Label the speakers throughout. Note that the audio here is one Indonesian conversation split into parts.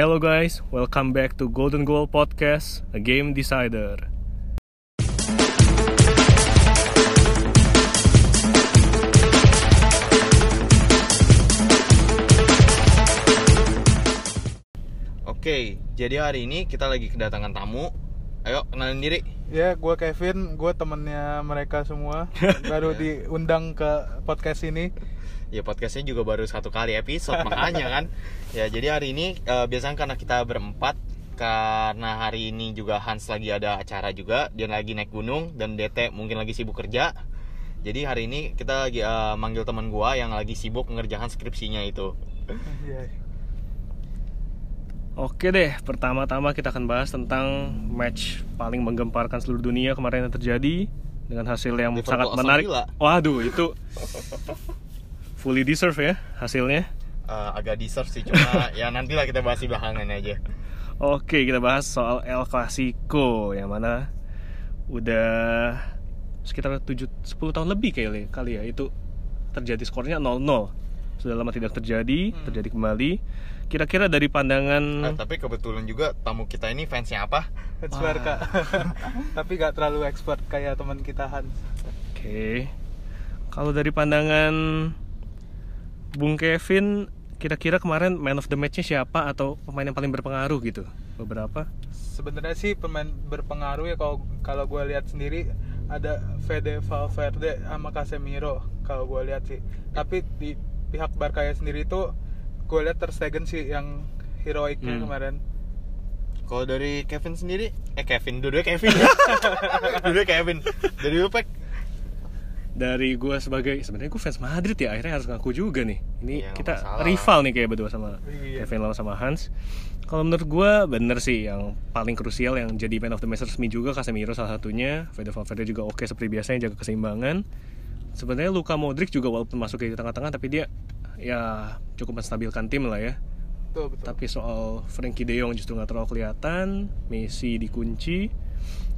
Speaker 1: Hello guys, welcome back to Golden Goal Podcast, a game decider.
Speaker 2: Oke, jadi hari ini kita lagi kedatangan tamu. Ayo kenalin diri.
Speaker 3: Ya, gue Kevin, gue temennya mereka semua Baru diundang ke podcast ini
Speaker 2: Ya podcastnya juga baru satu kali episode makanya kan. Ya jadi hari ini eh, biasanya karena kita berempat karena hari ini juga Hans lagi ada acara juga dia lagi naik gunung dan DT mungkin lagi sibuk kerja jadi hari ini kita lagi eh, manggil teman gua yang lagi sibuk mengerjakan skripsinya itu.
Speaker 1: Oke deh, pertama-tama kita akan bahas tentang match paling menggemparkan seluruh dunia kemarin yang terjadi dengan hasil yang
Speaker 2: Liverpool
Speaker 1: sangat menarik.
Speaker 2: Villa.
Speaker 1: Waduh, itu fully deserve ya hasilnya.
Speaker 2: Eh, agak deserve sih cuma ya nantilah kita bahas di belakangan aja
Speaker 1: Oke, kita bahas soal El Clasico yang mana udah sekitar 7 10 tahun lebih kali kali ya itu terjadi skornya 0-0. Sudah lama tidak terjadi,
Speaker 3: Hmm.
Speaker 1: terjadi kembali. Kira-kira dari pandangan
Speaker 2: Eh, tapi kebetulan juga tamu kita ini fansnya apa
Speaker 3: Fans Barca Tapi gak terlalu expert kayak teman kita Hans
Speaker 1: Oke. Kalau dari pandangan Bung Kevin, kira-kira kemarin man of the match-nya siapa atau pemain yang paling berpengaruh gitu? Beberapa?
Speaker 3: Sebenarnya sih pemain berpengaruh ya kalau kalau gue lihat sendiri ada Fede Valverde sama Casemiro kalau gue lihat sih. Tapi di pihak Barca ya sendiri itu gue lihat Ter Stegen sih yang heroiknya
Speaker 1: Hmm.
Speaker 3: kemarin.
Speaker 2: Kalau dari Kevin sendiri, eh Kevin, dua Kevin ya. dua Kevin. Dari lu
Speaker 1: Dari gue sebagai sebenarnya gue fans Madrid ya akhirnya harus ngaku juga nih. Ini
Speaker 2: Iya, nggak
Speaker 1: kita
Speaker 2: masalah.
Speaker 1: rival nih kayak berdua sama
Speaker 3: Iya.
Speaker 1: Kevin lawan sama Hans. Kalau menurut gue bener sih yang paling krusial yang jadi man of the match resmi juga Casemiro salah satunya. Fede Valverde juga oke seperti biasanya jaga keseimbangan. Sebenarnya Luka Modric juga walaupun masuk ke tengah-tengah tapi dia ya cukup menstabilkan tim lah ya.
Speaker 3: Betul betul.
Speaker 1: Tapi soal Frankie De Jong justru nggak terlalu kelihatan, Messi dikunci.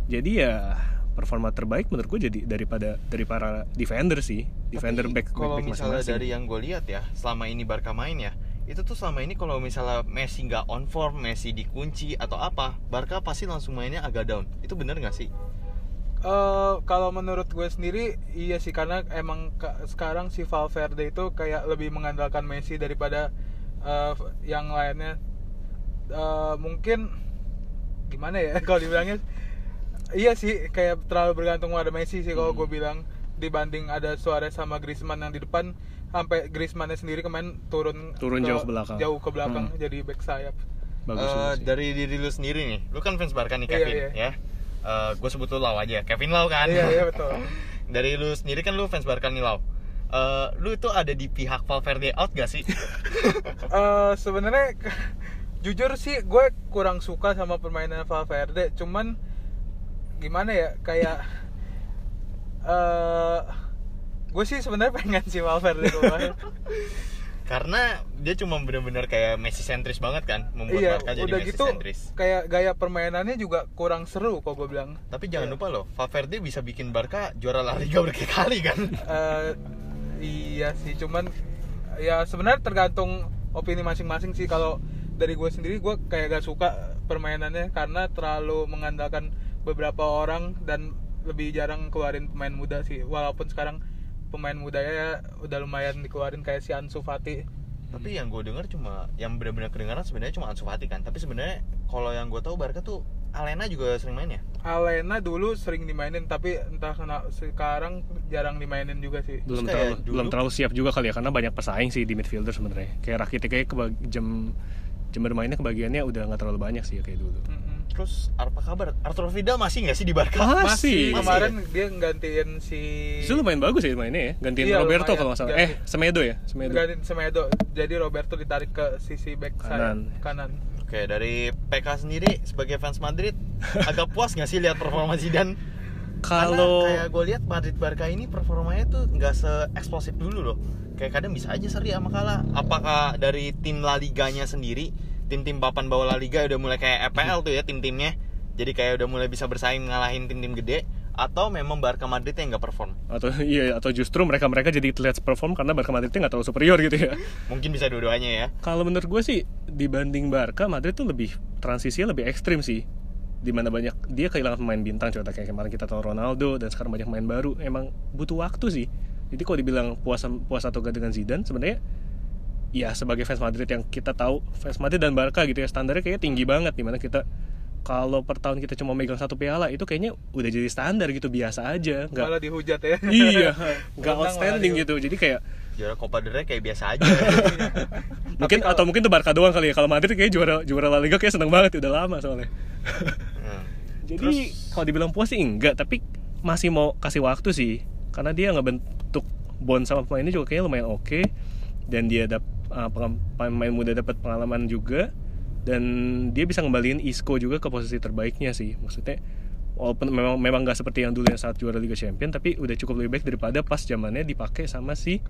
Speaker 1: Jadi ya performa terbaik menurut gue jadi daripada dari para defender sih, defender
Speaker 2: Tapi
Speaker 1: back
Speaker 2: kalau
Speaker 1: back, back
Speaker 2: misalnya
Speaker 1: masing-masing.
Speaker 2: dari yang gue lihat ya selama ini Barca main ya itu tuh selama ini kalau misalnya Messi nggak on form Messi dikunci atau apa Barca pasti langsung mainnya agak down itu bener nggak sih
Speaker 3: Eh, kalau menurut gue sendiri iya sih karena emang ka- sekarang si Valverde itu kayak lebih mengandalkan Messi daripada eh, yang lainnya. Eh, mungkin gimana ya kalau dibilangnya iya sih kayak terlalu bergantung pada Messi sih kalau
Speaker 2: Hmm.
Speaker 3: gue bilang dibanding ada Suarez sama Griezmann yang di depan sampai Griezmannnya sendiri kemarin turun
Speaker 1: Turun jauh ke belakang.
Speaker 3: jauh ke belakang
Speaker 1: Hmm.
Speaker 3: jadi back sayap
Speaker 1: Bagus
Speaker 2: Eh,
Speaker 1: sih.
Speaker 2: dari diri lu sendiri nih lu kan fans Barca nih
Speaker 3: Iya,
Speaker 2: Kevin
Speaker 3: iya.
Speaker 2: ya gue sebut lu Lau aja Kevin Lau kan
Speaker 3: iya iya betul
Speaker 2: dari lu sendiri kan lu fans Barca nih Lau Eh, lu itu ada di pihak Valverde out gak sih?
Speaker 3: Eh sebenarnya jujur sih gue kurang suka sama permainan Valverde cuman gimana ya kayak eh gue sih sebenarnya pengen si Valverde keluar
Speaker 2: Karena dia cuma bener-bener kayak Messi sentris banget kan Membuat
Speaker 3: iya
Speaker 2: Barca jadi
Speaker 3: udah
Speaker 2: Messi
Speaker 3: gitu
Speaker 2: sentris
Speaker 3: kayak gaya permainannya juga kurang seru kok gue bilang
Speaker 2: Tapi jangan
Speaker 3: Iya.
Speaker 2: lupa loh, Valverde bisa bikin Barca juara La Liga berkali-kali kan.
Speaker 3: Eh, iya sih cuman ya sebenarnya tergantung opini masing-masing sih kalau dari gue sendiri gue kayak gak suka permainannya karena terlalu mengandalkan beberapa orang dan lebih jarang keluarin pemain muda sih walaupun sekarang pemain mudanya ya udah lumayan dikeluarin kayak si Ansu Fati
Speaker 2: Tapi yang gue dengar cuma yang benar-benar kedengaran sebenarnya cuma Ansu Fati kan. Tapi sebenarnya kalau yang gue tahu Barca tuh Alena juga sering main ya.
Speaker 3: Alena dulu sering dimainin tapi entah kenapa sekarang jarang dimainin juga sih
Speaker 1: belum terlalu
Speaker 2: dulu-
Speaker 1: belum terlalu siap juga kali ya karena banyak pesaing sih di midfielder sebenarnya. Kayak Rakitic kayak jam jam bermainnya kebagiannya udah nggak terlalu banyak sih ya kayak dulu.
Speaker 3: Mm-mm.
Speaker 2: Terus apa kabar? Arturo Vidal masih nggak sih di Barca?
Speaker 3: Masih
Speaker 1: Masih.
Speaker 3: kemarin dia nggantiin si
Speaker 1: Itu lumayan bagus ya mainnya ya. Gantiin
Speaker 3: Iya,
Speaker 1: Roberto
Speaker 3: lumayan.
Speaker 1: kalau nggak salah.
Speaker 3: Ganti.
Speaker 1: Eh, Semedo ya, Semedo.
Speaker 3: Gantiin Semedo. Jadi Roberto ditarik ke sisi back
Speaker 1: Kanan.
Speaker 3: sayap kanan.
Speaker 2: Oke, dari PK sendiri sebagai fans Madrid agak puas nggak sih lihat performa Zidane?
Speaker 1: Kalau
Speaker 2: Karena kayak gue lihat Madrid Barca ini performanya tuh nggak se eksplosif dulu loh. Kayak kadang bisa aja seri sama kalah. Apakah dari tim La Liganya sendiri, tim-tim papan bawah La Liga udah mulai kayak EPL tuh ya tim-timnya. Jadi kayak udah mulai bisa bersaing ngalahin tim-tim gede atau memang Barca Madrid yang nggak perform.
Speaker 1: Atau iya atau justru mereka mereka jadi terlihat perform karena Barca Madridnya nggak terlalu superior gitu ya.
Speaker 2: Mungkin bisa dua-duanya ya.
Speaker 1: Kalau menurut gue sih dibanding Barca Madrid tuh lebih transisinya lebih ekstrim sih. Di mana banyak dia kehilangan pemain bintang contoh kayak kemarin kita tahu Ronaldo dan sekarang banyak main baru. Emang butuh waktu sih. Jadi kalau dibilang puas puas atau gak dengan Zidane sebenarnya ya sebagai fans Madrid yang kita tahu fans Madrid dan Barca gitu ya standarnya kayaknya tinggi banget di mana kita kalau per tahun kita cuma megang satu piala itu kayaknya udah jadi standar gitu biasa aja nggak
Speaker 3: malah dihujat ya.
Speaker 1: Iya nggak outstanding gitu jadi kayak
Speaker 2: juara Copa del Rey kayak biasa aja.
Speaker 1: Mungkin
Speaker 3: kalau-
Speaker 1: atau mungkin tuh Barca doang kali ya kalau Madrid kayak juara juara La Liga kayak seneng banget udah lama soalnya.
Speaker 2: Hmm.
Speaker 1: jadi kalau dibilang puas sih enggak tapi masih mau kasih waktu sih karena dia ngebentuk bond sama pemainnya juga kayaknya lumayan oke dan dia dap uh, pemain muda dapat pengalaman juga dan dia bisa ngembaliin Isco juga ke posisi terbaiknya sih. Maksudnya walaupun memang memang nggak seperti yang dulu yang saat juara Liga Champion tapi udah cukup lebih baik daripada pas zamannya dipakai sama si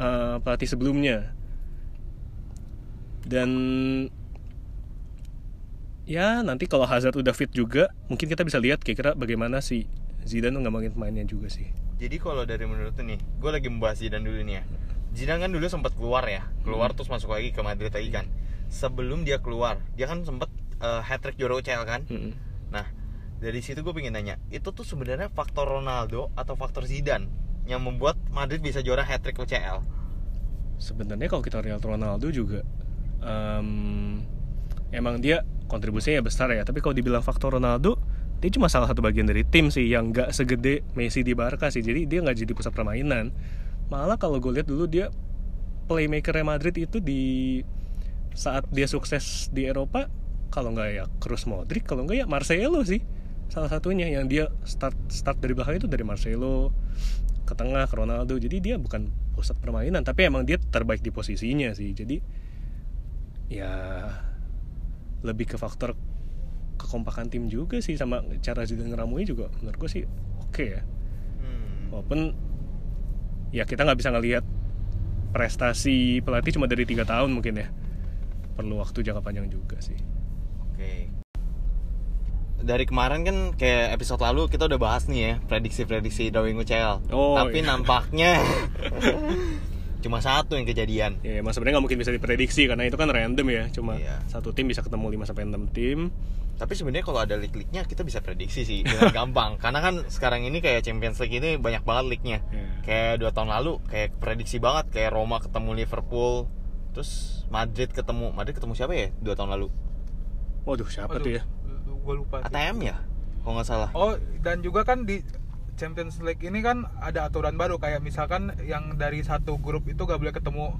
Speaker 1: uh, pelatih sebelumnya. Dan ya nanti kalau Hazard udah fit juga mungkin kita bisa lihat kira-kira bagaimana si Zidane ngembangin pemainnya juga sih.
Speaker 2: Jadi kalau dari menurut nih, gue lagi membahas Zidane dulu nih ya. Zidane kan dulu sempat keluar ya, keluar terus masuk lagi ke Madrid lagi kan. Sebelum dia keluar, dia kan sempat uh, hat trick juara UCL kan.
Speaker 1: Mm-mm.
Speaker 2: Nah, dari situ gue pengen nanya, itu tuh sebenarnya faktor Ronaldo atau faktor Zidane yang membuat Madrid bisa juara hat trick UCL?
Speaker 1: sebenarnya kalau kita lihat Ronaldo juga em, emang dia kontribusinya besar ya tapi kalau dibilang faktor Ronaldo dia cuma salah satu bagian dari tim sih yang nggak segede Messi di Barca sih jadi dia nggak jadi pusat permainan malah kalau gue lihat dulu dia playmaker Madrid itu di saat dia sukses di Eropa kalau nggak ya Cruz Modric kalau nggak ya Marcelo sih. Salah satunya yang dia start start dari belakang itu dari Marcelo ke tengah ke Ronaldo. Jadi dia bukan pusat permainan tapi emang dia terbaik di posisinya sih. Jadi ya lebih ke faktor kekompakan tim juga sih sama cara Zidane ngeramui juga menurut gue sih oke ya.
Speaker 2: Hmm.
Speaker 1: walaupun ya kita nggak bisa ngelihat prestasi pelatih cuma dari tiga tahun mungkin ya perlu waktu jangka panjang juga sih
Speaker 2: Oke. Dari kemarin kan kayak episode lalu kita udah bahas nih ya prediksi-prediksi drawing UCL.
Speaker 1: Oh,
Speaker 2: Tapi
Speaker 1: iya.
Speaker 2: nampaknya cuma satu yang kejadian.
Speaker 1: ya emang sebenarnya nggak mungkin bisa diprediksi karena itu kan random ya cuma
Speaker 2: Iya.
Speaker 1: satu tim bisa ketemu 5 sampai enam tim
Speaker 2: Tapi sebenarnya kalau ada league-league-nya kita bisa prediksi sih dengan gampang. Karena kan sekarang ini kayak Champions League ini banyak banget league-nya.
Speaker 1: Iya.
Speaker 2: Kayak dua tahun lalu kayak prediksi banget kayak Roma ketemu Liverpool, terus Madrid ketemu Madrid ketemu siapa ya dua tahun lalu?
Speaker 1: waduh siapa
Speaker 3: Aduh,
Speaker 1: tuh ya
Speaker 3: gue lupa sih.
Speaker 2: ATM ya? Kalau nggak salah.
Speaker 3: Oh, dan juga kan di Champions League ini kan ada aturan baru kayak misalkan yang dari satu grup itu gak boleh ketemu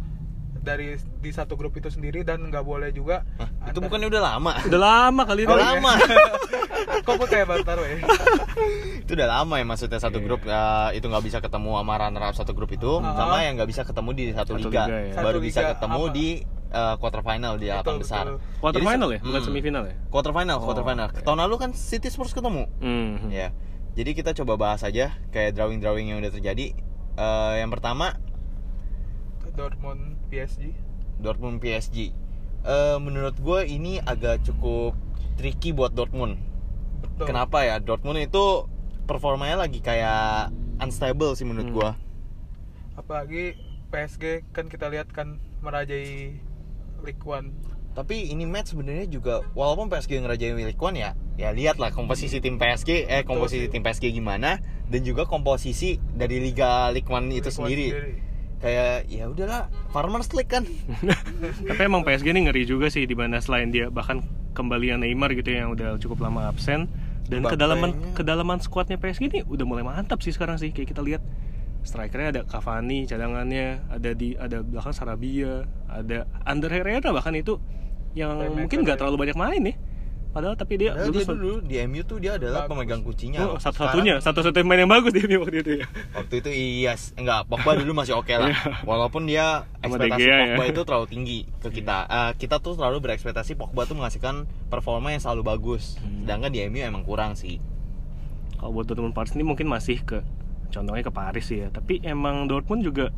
Speaker 3: dari di satu grup itu sendiri dan nggak boleh juga
Speaker 2: Hah, itu
Speaker 3: antar-
Speaker 2: bukannya udah lama?
Speaker 1: udah lama kali itu
Speaker 2: Udah lama.
Speaker 3: kok gue kayak Bantar ya
Speaker 2: itu udah lama ya maksudnya satu
Speaker 1: Iya.
Speaker 2: grup ya, itu nggak bisa ketemu sama runner up satu grup itu
Speaker 3: Ah.
Speaker 2: sama yang nggak bisa ketemu di satu,
Speaker 1: Satu
Speaker 2: liga,
Speaker 1: liga, ya.
Speaker 2: baru
Speaker 3: Satu
Speaker 2: bisa
Speaker 3: liga
Speaker 2: ketemu
Speaker 3: sama-
Speaker 2: di uh, quarter final di delapan besar
Speaker 3: betul.
Speaker 1: quarter
Speaker 2: Jadi
Speaker 1: final ya bukan
Speaker 2: hmm,
Speaker 1: semifinal ya
Speaker 2: quarter final quarter
Speaker 1: Oh,
Speaker 2: final
Speaker 1: oke.
Speaker 2: tahun lalu kan City Spurs ketemu
Speaker 1: Hmm.
Speaker 2: ya jadi kita coba bahas aja kayak drawing drawing yang udah terjadi Eh, yang pertama
Speaker 3: Dortmund PSG
Speaker 2: Dortmund PSG Eh, menurut gue ini agak cukup tricky buat Dortmund
Speaker 3: Betul.
Speaker 2: kenapa ya Dortmund itu performanya lagi kayak unstable sih menurut
Speaker 1: Hmm.
Speaker 2: gua
Speaker 3: apalagi PSG kan kita lihat kan merajai League One
Speaker 2: Tapi ini match sebenarnya juga walaupun PSG ngerajain Ligue 1 ya, ya lihatlah komposisi tim PSG eh
Speaker 3: Betul
Speaker 2: komposisi
Speaker 3: sih.
Speaker 2: tim PSG gimana dan juga komposisi dari Liga Ligue 1 itu
Speaker 3: League One
Speaker 2: sendiri. Kayak ya udahlah Farmers League kan.
Speaker 1: Tapi emang PSG ini ngeri juga sih di mana selain dia bahkan kembalian Neymar gitu yang udah cukup lama absen dan kedalaman kedalaman skuadnya PSG ini udah mulai mantap sih sekarang sih kayak kita lihat strikernya ada Cavani cadangannya ada di ada belakang Sarabia ada Ander Herrera bahkan itu yang
Speaker 3: Playmaker
Speaker 1: mungkin nggak
Speaker 3: ya.
Speaker 1: terlalu banyak main nih padahal tapi dia
Speaker 2: Padahal
Speaker 1: dulu
Speaker 2: dia dulu di MU tuh dia adalah
Speaker 3: Bagus.
Speaker 2: pemegang kuncinya.
Speaker 1: oh,
Speaker 2: loh.
Speaker 1: satu-satunya
Speaker 2: Sekarang-
Speaker 1: satu-satunya main yang bagus dia waktu itu ya
Speaker 2: Waktu itu iya, enggak Pogba dulu masih oke lah.
Speaker 1: Iya.
Speaker 2: Walaupun dia
Speaker 1: Sama
Speaker 2: ekspektasi
Speaker 1: Gea ya.
Speaker 2: Pogba itu terlalu tinggi ke kita. Eh, kita tuh selalu berekspektasi Pogba tuh menghasilkan performa yang selalu bagus.
Speaker 1: Hmm.
Speaker 2: Sedangkan di MU emang kurang sih.
Speaker 1: kalau buat Dortmund Paris ini mungkin masih ke contohnya ke Paris sih ya tapi emang Dortmund juga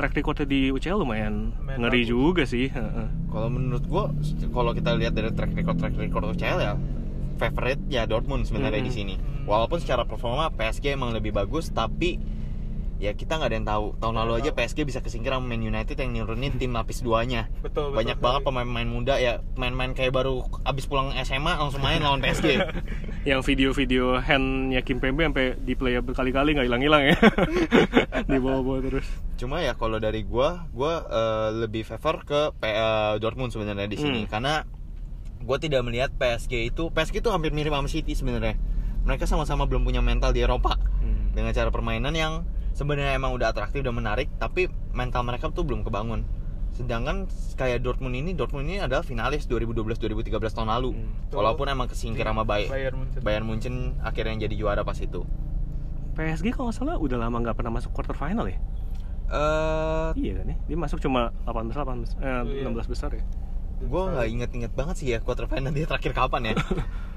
Speaker 1: track recordnya di UCL lumayan
Speaker 3: Main
Speaker 1: ngeri
Speaker 3: bagus.
Speaker 1: juga sih heeh.
Speaker 2: Kalau menurut gua, kalau kita lihat dari track record track record UCL ya, favorite ya Dortmund sebenarnya
Speaker 1: Hmm.
Speaker 2: di sini. Walaupun secara performa PSG emang lebih bagus, tapi ya kita nggak ada yang tahu. Tahun lalu aja PSG bisa kesingkir sama Man United yang nurunin tim lapis duanya.
Speaker 3: Betul, betul
Speaker 2: Banyak banget pemain-pemain muda ya, main-main kayak baru abis pulang SMA langsung main lawan PSG.
Speaker 1: yang video-video handnya Kim Pembe sampai di play berkali-kali nggak hilang-hilang ya di bawah-bawah terus
Speaker 2: Cuma ya kalau dari gua, gua eh, lebih favor ke P- eh, Dortmund sebenarnya di sini
Speaker 1: Hmm.
Speaker 2: karena gua tidak melihat PSG itu PSG itu hampir mirip sama City sebenarnya. Mereka sama-sama belum punya mental di Eropa
Speaker 1: Hmm.
Speaker 2: dengan cara permainan yang sebenarnya emang udah atraktif dan menarik, tapi mental mereka tuh belum kebangun. Sedangkan kayak Dortmund ini, Dortmund ini adalah finalis 2012-2013 tahun lalu.
Speaker 1: Hmm.
Speaker 2: Walaupun emang kesingkir sama Bay-
Speaker 3: Bayern Munchen.
Speaker 2: Bayern Munchen akhirnya jadi juara pas itu.
Speaker 1: PSG kalau nggak salah udah lama nggak pernah masuk quarter final ya
Speaker 2: Eh,
Speaker 1: iya kan ya dia masuk cuma 18 18 eh,
Speaker 3: Iya.
Speaker 1: 16 besar ya
Speaker 2: gue nggak inget-inget banget sih ya quarter final dia terakhir kapan ya.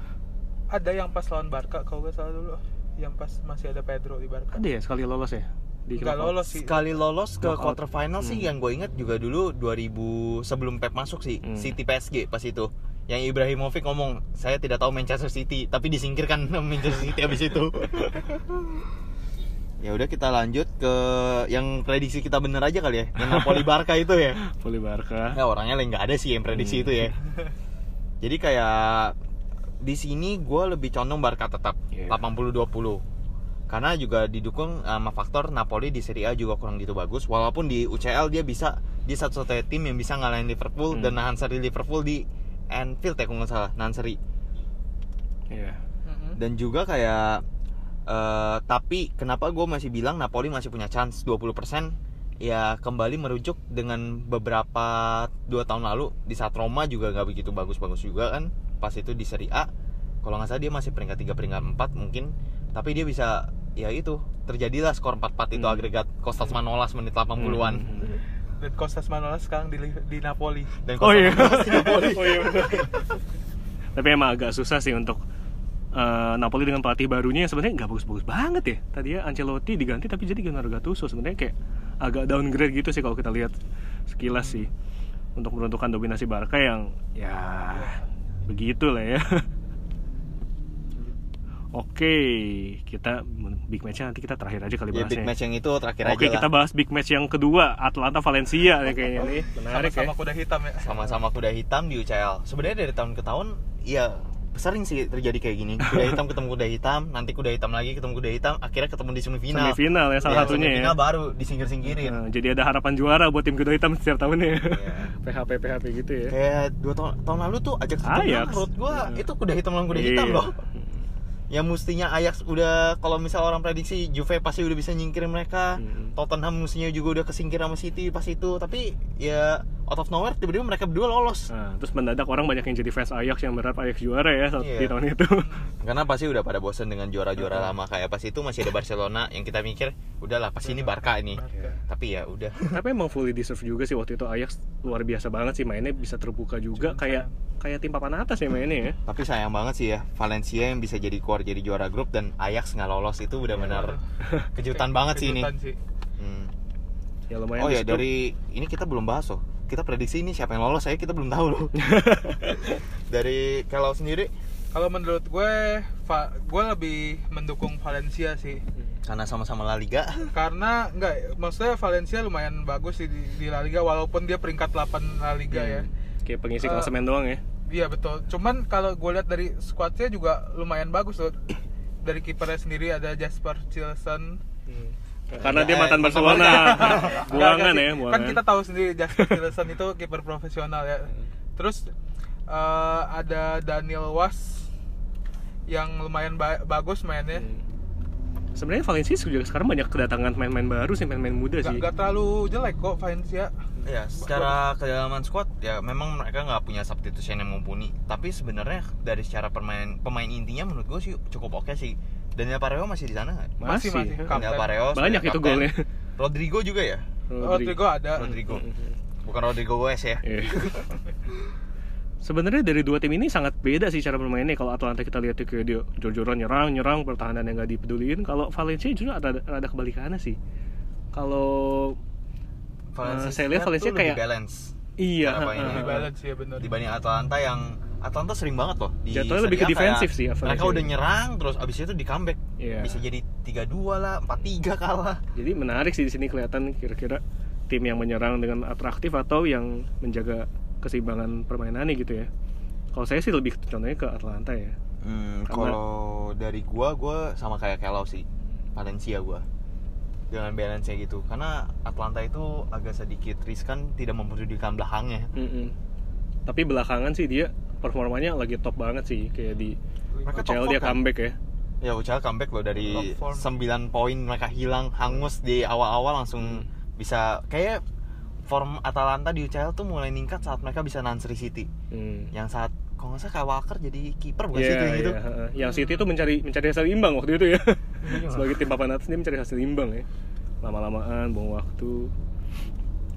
Speaker 3: Ada yang pas lawan Barca kalau gak salah dulu, yang pas masih ada Pedro di Barca.
Speaker 1: ada ya sekali lolos ya di
Speaker 3: Nggak lolos sih.
Speaker 2: Sekali lolos ke
Speaker 1: Knockout.
Speaker 2: quarter final sih
Speaker 1: Hmm.
Speaker 2: yang gue inget juga dulu 2000 sebelum Pep masuk sih
Speaker 1: Hmm.
Speaker 2: City PSG pas itu. Yang Ibrahimovic ngomong saya tidak tahu Manchester City tapi disingkirkan Manchester City abis itu. ya udah kita lanjut ke yang prediksi kita bener aja kali ya. Yang Napoli Barca itu ya.
Speaker 1: Poli Barca
Speaker 2: Ya orangnya lah nggak ada sih yang prediksi
Speaker 1: Hmm.
Speaker 2: itu ya. Jadi kayak di sini gue lebih condong Barca tetap
Speaker 1: Iya.
Speaker 2: 80-20 karena juga didukung sama faktor Napoli di Serie A juga kurang gitu bagus walaupun di UCL dia bisa di satu-satunya tim yang bisa ngalahin Liverpool
Speaker 1: Hmm.
Speaker 2: dan nahan seri Liverpool di Anfield ya kalau nggak salah nahan seri
Speaker 1: Iya.
Speaker 3: Mm-mm.
Speaker 2: dan juga kayak eh, tapi kenapa gue masih bilang Napoli masih punya chance 20% ya kembali merujuk dengan beberapa dua tahun lalu di saat Roma juga nggak begitu bagus-bagus juga kan pas itu di Serie A kalau nggak salah dia masih peringkat 3 peringkat 4 mungkin tapi dia bisa ya itu terjadilah skor 4-4 itu
Speaker 1: Hmm.
Speaker 2: agregat Kostas Manolas menit 80-an
Speaker 1: Hmm.
Speaker 3: Dan Kostas Manolas sekarang di, di Napoli.
Speaker 2: dan
Speaker 1: Oh iya.
Speaker 2: Di Napoli.
Speaker 1: oh iya. Tapi emang agak susah sih untuk eh, Napoli dengan pelatih barunya yang sebenarnya nggak bagus-bagus banget ya. Tadi ya Ancelotti diganti tapi jadi Gennaro Gattuso sebenarnya kayak agak downgrade gitu sih kalau kita lihat sekilas sih untuk menentukan dominasi Barca yang ya begitu lah ya. Oke, kita big match nanti kita terakhir aja kali
Speaker 2: ya
Speaker 1: bahasnya.
Speaker 2: big match yang itu terakhir
Speaker 1: Oke,
Speaker 2: aja
Speaker 1: kita
Speaker 2: lah
Speaker 1: bahas big match yang kedua Atlanta Valencia nih kayaknya nih. Menarik
Speaker 3: Sama-sama
Speaker 1: ya.
Speaker 3: kuda hitam ya.
Speaker 2: sama-sama kuda hitam di UCL sebenarnya dari tahun ke tahun ya sering sih terjadi kayak gini kuda hitam ketemu kuda hitam nanti kuda hitam lagi ketemu kuda hitam akhirnya ketemu di semifinal
Speaker 1: Semifinal ya salah satunya ya.
Speaker 2: semifinal baru disingkir-singkirin
Speaker 1: Nah, jadi ada harapan juara buat tim kuda hitam setiap tahunnya.
Speaker 2: Iya.
Speaker 1: PHP PHP gitu ya.
Speaker 2: kayak dua tahun tahun lalu tuh Ajax
Speaker 1: Ajax.
Speaker 2: Ajax menurut gua
Speaker 1: Hmm.
Speaker 2: itu kuda hitam lawan kuda hitam
Speaker 1: Iya.
Speaker 2: loh yang mestinya Ajax udah kalau misal orang prediksi Juve pasti udah bisa nyingkirin mereka
Speaker 1: Hmm.
Speaker 2: Tottenham mestinya juga udah kesingkir sama City pas itu tapi ya out of nowhere tiba-tiba mereka berdua lolos
Speaker 1: Nah, terus mendadak orang banyak yang jadi fans Ajax yang berharap Ajax juara ya saat
Speaker 2: Iya.
Speaker 1: di tahun itu.
Speaker 2: karena pasti udah pada bosen dengan juara-juara lama kayak pas itu masih ada Barcelona yang kita mikir udahlah pasti ini Barca ini
Speaker 3: Barca.
Speaker 2: tapi ya udah
Speaker 1: Tapi emang fully deserve juga sih waktu itu Ajax luar biasa banget sih mainnya bisa terbuka juga
Speaker 3: Cuma
Speaker 1: kayak kayak tim papan atas ya mainnya ya.
Speaker 2: tapi sayang banget sih ya Valencia yang bisa jadi keluar jadi juara grup dan Ajax nggak lolos itu udah benar kejutan banget sih ini
Speaker 3: Kejutan sih.
Speaker 2: Hmm.
Speaker 1: Ya lumayan
Speaker 2: oh ya dari ini kita belum bahas loh kita prediksi ini siapa yang lolos saya kita belum tahu loh dari kalau sendiri
Speaker 3: Kalau menurut gue, gue lebih mendukung Valencia sih.
Speaker 2: karena sama-sama La Liga
Speaker 3: Karena enggak, maksudnya Valencia lumayan bagus sih di, di La Liga walaupun dia peringkat 8 La Liga ya.
Speaker 1: Hmm. Kayak pengisi klasemen doang ya.
Speaker 3: Iya betul. Cuman kalau gue lihat dari squadnya juga lumayan bagus loh. Dari kipernya sendiri ada Jasper Cilson.
Speaker 1: Karena
Speaker 2: Ya,
Speaker 1: dia mantan Barcelona. buangan
Speaker 3: Nggak,
Speaker 1: ya,
Speaker 3: Kan
Speaker 1: buangan.
Speaker 3: kita tahu sendiri Jasper Cilson itu kiper profesional ya. Terus eh, ada Daniel Was yang lumayan ba- bagus mainnya.
Speaker 1: Hmm. Sebenarnya Valencia juga sekarang banyak kedatangan pemain-pemain baru sih, pemain-pemain muda
Speaker 3: Gak,
Speaker 1: sih.
Speaker 3: gak terlalu jelek kok Valencia.
Speaker 2: ya secara kedalaman squad ya memang mereka nggak punya substitution yang mumpuni tapi sebenarnya dari secara pemain pemain intinya menurut gue sih cukup oke sih Daniel Pareo masih di sana nggak?
Speaker 3: Masih, masih. Kapten.
Speaker 2: Daniel Pareo
Speaker 1: Banyak itu golnya.
Speaker 2: Rodrigo juga ya
Speaker 3: Rodrigo ada.
Speaker 2: Rodrigo bukan Rodrigo Wes ya
Speaker 1: Iya. Sebenarnya dari dua tim ini sangat beda sih cara bermainnya. Kalau Atlanta kita lihat tuh kayak dia jor-joran nyerang, nyerang, pertahanan yang nggak dipeduliin. Kalau Valencia justru ada ada kebalikannya sih. Kalau
Speaker 2: Valencia
Speaker 1: Eh, saya lihat Valencia
Speaker 2: lebih
Speaker 1: kayak-
Speaker 2: balance
Speaker 1: Iya,
Speaker 3: lebih balance ya benar
Speaker 2: dibanding Atalanta yang Atalanta sering banget loh di
Speaker 1: Jatuhnya lebih ke defensif sih, average-nya.
Speaker 2: mereka udah nyerang terus abis itu di comeback
Speaker 1: Iya.
Speaker 2: bisa jadi 3-2 lah 4-3 kalah
Speaker 1: Jadi menarik sih di sini kelihatan kira-kira tim yang menyerang dengan atraktif atau yang menjaga keseimbangan permainannya gitu ya. Kalau saya sih lebih contohnya ke Atlanta ya.
Speaker 2: Hmm, kalau dari gua gua sama kayak Kelau sih Valencia gua dengan balance nya gitu karena Atlanta itu agak sedikit riskan tidak mempedulikan belakangnya
Speaker 1: Mm-mm. Tapi belakangan sih dia performanya lagi top banget sih kayak di
Speaker 2: Mereka top
Speaker 1: UCL
Speaker 2: form
Speaker 1: dia
Speaker 2: kan?
Speaker 1: comeback ya.
Speaker 2: ya UCL comeback loh dari
Speaker 3: Top form.
Speaker 2: 9 poin mereka hilang hangus di awal-awal langsung bisa kayak form Atalanta di UCL tuh mulai meningkat saat mereka bisa Nansri City
Speaker 1: Hmm.
Speaker 2: yang saat kalau nggak salah kayak Walker jadi kiper bukan sih itu yang gitu
Speaker 1: heeh. Yang City tuh mencari mencari hasil imbang waktu itu ya.
Speaker 2: Iya.
Speaker 1: Sebagai tim papan atas dia mencari hasil imbang ya. Lama-lamaan buang waktu.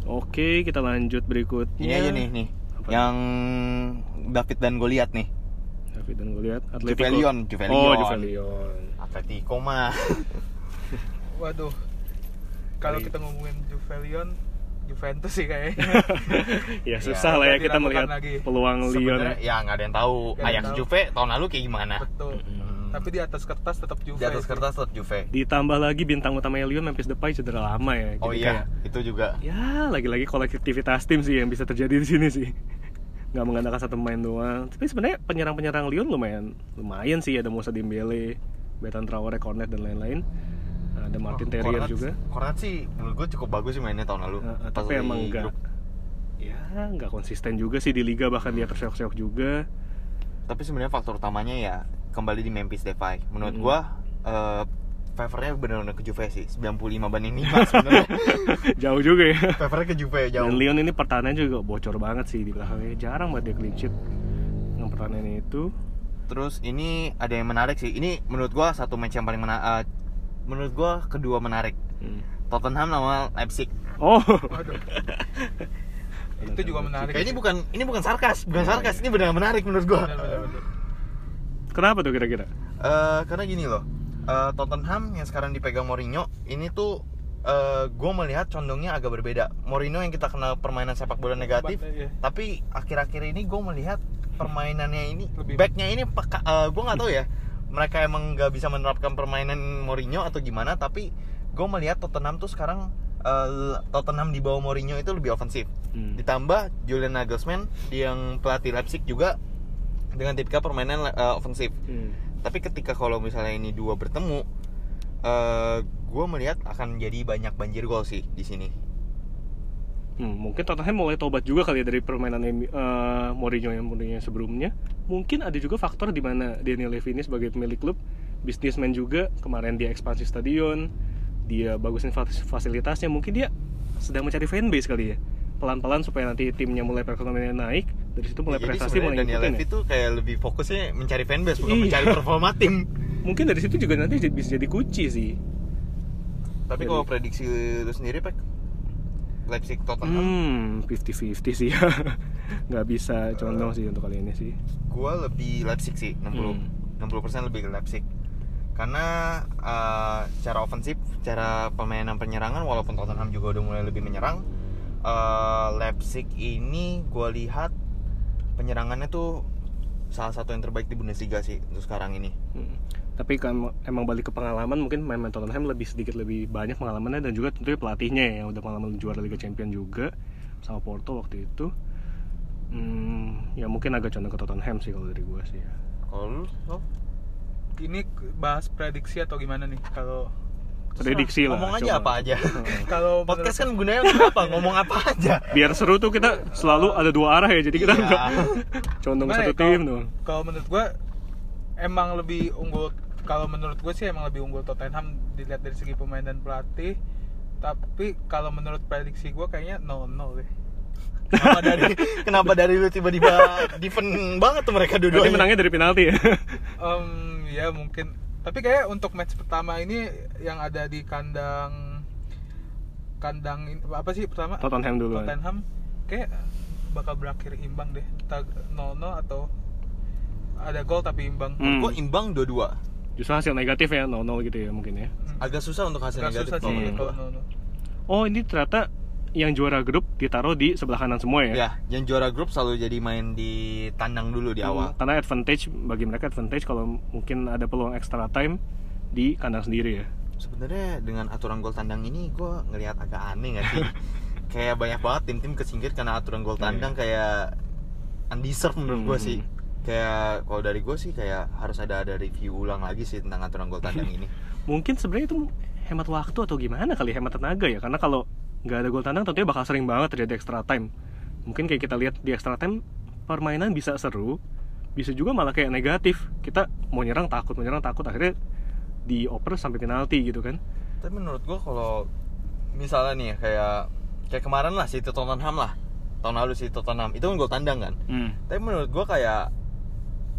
Speaker 1: Oke, kita lanjut berikutnya.
Speaker 2: ini aja nih nih
Speaker 1: Apa?
Speaker 2: yang David dan Goliat nih
Speaker 1: David dan gue lihat Atletico.
Speaker 2: Juvelion, Juvelion.
Speaker 1: Oh, Juvelion.
Speaker 2: Atletico mah
Speaker 3: waduh kalau kita ngomongin Juvelion Juventus sih kayaknya
Speaker 1: ya susah lah ya kita melihat
Speaker 3: lagi.
Speaker 1: peluang Lyon ya.
Speaker 2: ya nggak ada yang tahu Ajax
Speaker 3: tahu.
Speaker 2: Juve tahun lalu kayak gimana
Speaker 3: betul
Speaker 2: Hmm.
Speaker 3: Tapi di atas kertas tetap Juve
Speaker 2: di atas
Speaker 3: sih.
Speaker 2: kertas tetap Juve
Speaker 1: Ditambah lagi bintang utama Lyon Memphis Depay cedera lama ya.
Speaker 2: oh
Speaker 1: Jadi
Speaker 2: iya
Speaker 1: kayak,
Speaker 2: itu juga
Speaker 1: ya lagi-lagi kolektivitas tim sih yang bisa terjadi di sini sih. Nggak mengandalkan satu pemain doang. Tapi sebenarnya penyerang-penyerang Lyon lumayan lumayan sih ada Moussa Dembele, Bertrand Traore, Cornet dan lain-lain. Ada Martin
Speaker 2: Oh,
Speaker 1: Terrier
Speaker 2: Cornet-
Speaker 1: juga.
Speaker 2: Cornet sih menurut gue cukup bagus sih mainnya tahun lalu
Speaker 1: Uh, tapi emang enggak
Speaker 2: grup.
Speaker 1: ya nggak konsisten juga sih di liga bahkan dia terseok-seok juga
Speaker 2: tapi sebenarnya faktor utamanya ya kembali di Memphis Depay. Menurut
Speaker 1: Mm.
Speaker 2: gua eh favornya benar-benar ke Juve sih. 95 banding 5 sebenarnya.
Speaker 1: Jauh juga ya.
Speaker 2: Favornya ke Juve jauh.
Speaker 1: Dan Lyon ini pertahanan juga bocor banget sih di belakangnya. Jarang banget dia clean sheet yang pertahanannya itu.
Speaker 2: Terus ini ada yang menarik sih. Ini menurut gua satu match yang paling menarik menurut gua kedua menarik.
Speaker 1: Hmm.
Speaker 2: Tottenham sama Leipzig.
Speaker 1: Oh.
Speaker 3: Itu juga menarik
Speaker 2: Kayak ini bukan ini bukan sarkas, bukan sarkas, ini benar menarik menurut gua.
Speaker 3: Benar, benar, benar.
Speaker 1: Kenapa tuh kira-kira
Speaker 2: Eh, karena gini loh, eh, Tottenham yang sekarang dipegang Mourinho ini tuh eh gue melihat condongnya agak berbeda. Mourinho yang kita kenal permainan sepak bola negatif,
Speaker 3: Iya.
Speaker 2: tapi akhir-akhir ini gue melihat permainannya ini,
Speaker 3: Lebih-
Speaker 2: backnya ini peka, gue nggak tahu ya, mereka emang nggak bisa menerapkan permainan Mourinho atau gimana, tapi gue melihat Tottenham tuh sekarang eh, Tottenham di bawah Mourinho itu lebih ofensif.
Speaker 1: Hmm.
Speaker 2: Ditambah Julian Nagelsmann yang pelatih Leipzig juga dengan tipikal permainan eh, ofensif.
Speaker 1: Hmm.
Speaker 2: Tapi ketika kalau misalnya ini dua bertemu, eh gue melihat akan jadi banyak banjir gol sih di sini.
Speaker 1: Hmm, mungkin Tottenham mulai tobat juga kali ya dari permainan eh, Mourinho yang Mourinho sebelumnya. Mungkin ada juga faktor di mana Daniel Levy ini sebagai pemilik klub, bisnismen juga, kemarin dia ekspansi stadion, dia bagusin fas- fasilitasnya, mungkin dia sedang mencari fanbase kali ya. Pelan-pelan supaya nanti timnya mulai perekonomiannya naik, dari situ mulai
Speaker 2: Jadi
Speaker 1: prestasi mulai
Speaker 2: Daniel Levy
Speaker 1: ya.
Speaker 2: tuh kayak lebih fokusnya mencari fanbase bukan
Speaker 1: Iya.
Speaker 2: mencari performa tim.
Speaker 1: Mungkin dari situ juga nanti bisa jadi kunci sih.
Speaker 2: Tapi
Speaker 1: Jadi-
Speaker 2: kalau prediksi lu sendiri, Pak, Leipzig Tottenham,
Speaker 1: Hmm, 50-50 sih ya. Nggak bisa condong sih untuk kali ini sih.
Speaker 2: gue lebih Leipzig sih, 60
Speaker 1: Hmm.
Speaker 2: 60% lebih ke Leipzig. Karena eh, secara ofensif, secara permainan penyerangan walaupun Tottenham juga udah mulai lebih menyerang, eh, Leipzig ini gue lihat penyerangannya tuh salah satu yang terbaik di Bundesliga sih untuk sekarang ini.
Speaker 1: Hmm. Tapi kan emang balik ke pengalaman mungkin main-main Tottenham lebih sedikit lebih banyak pengalamannya dan juga tentunya pelatihnya ya yang udah pengalaman juara Liga Champion juga sama Porto waktu itu. Hmm, ya mungkin agak condong ke Tottenham sih kalau dari gua sih ya.
Speaker 2: Kalau lu, lo?
Speaker 3: ini bahas prediksi atau gimana nih kalau
Speaker 1: Prediksi lah.
Speaker 2: Ngomong aja
Speaker 1: coba.
Speaker 2: apa aja.
Speaker 3: Kalau
Speaker 2: Podcast kan gunanya untuk apa? Ngomong apa aja.
Speaker 1: Biar seru tuh kita selalu ada dua arah ya jadi kita
Speaker 2: Iya.
Speaker 1: nggak condong satu
Speaker 3: ya,
Speaker 1: tim tuh.
Speaker 3: Kalau menurut gue emang lebih unggul kalau menurut gue sih emang lebih unggul Tottenham dilihat dari segi pemain dan pelatih. Tapi kalau menurut prediksi gue kayaknya 0-0 deh.
Speaker 2: Kenapa dari kenapa dari lu tiba-tiba defend banget tuh mereka
Speaker 1: Berarti
Speaker 2: dua-duanya?
Speaker 1: menangnya dari penalti ya.
Speaker 3: Em, ya mungkin. Tapi kayak untuk match pertama ini yang ada di kandang kandang apa sih pertama?
Speaker 1: Tottenham dulu.
Speaker 3: Tottenham kayak bakal berakhir imbang deh. Entah 0-0 atau ada gol tapi imbang.
Speaker 1: Hmm.
Speaker 2: Gue imbang dua-dua.
Speaker 1: Justru hasil negatif ya 0-0 gitu ya mungkin ya.
Speaker 3: Hmm.
Speaker 2: Agak susah untuk hasil
Speaker 3: Agak
Speaker 2: negatif
Speaker 3: susah sih
Speaker 2: kalau menurut
Speaker 3: kalau
Speaker 2: gua.
Speaker 3: 0-0.
Speaker 1: Oh ini ternyata yang juara grup ditaruh di sebelah kanan semua ya.
Speaker 2: Ya, yang juara grup selalu jadi main di tandang dulu di awal.
Speaker 1: Karena advantage bagi mereka advantage kalau mungkin ada peluang extra time di kandang sendiri ya.
Speaker 2: Sebenarnya dengan aturan gol tandang ini gue ngelihat agak aneh gak sih? kayak banyak banget tim-tim kesingkir karena aturan gol tandang kayak undeserved menurut gue
Speaker 1: Hmm.
Speaker 2: sih. Kayak kalau dari gue sih kayak harus ada ada review ulang lagi sih tentang aturan gol tandang ini.
Speaker 1: Mungkin sebenarnya itu hemat waktu atau gimana kali hemat tenaga ya karena kalau nggak ada gol tandang tentunya bakal sering banget terjadi extra time. Mungkin kayak kita lihat di extra time permainan bisa seru, bisa juga malah kayak negatif. Kita mau nyerang takut, mau nyerang takut akhirnya dioper sampai penalti gitu kan.
Speaker 2: Tapi menurut gue kalau misalnya nih ya, kayak kayak kemarin lah si Tottenham lah tahun lalu si Tottenham itu kan gol tandang kan.
Speaker 1: Hmm.
Speaker 2: Tapi menurut gue kayak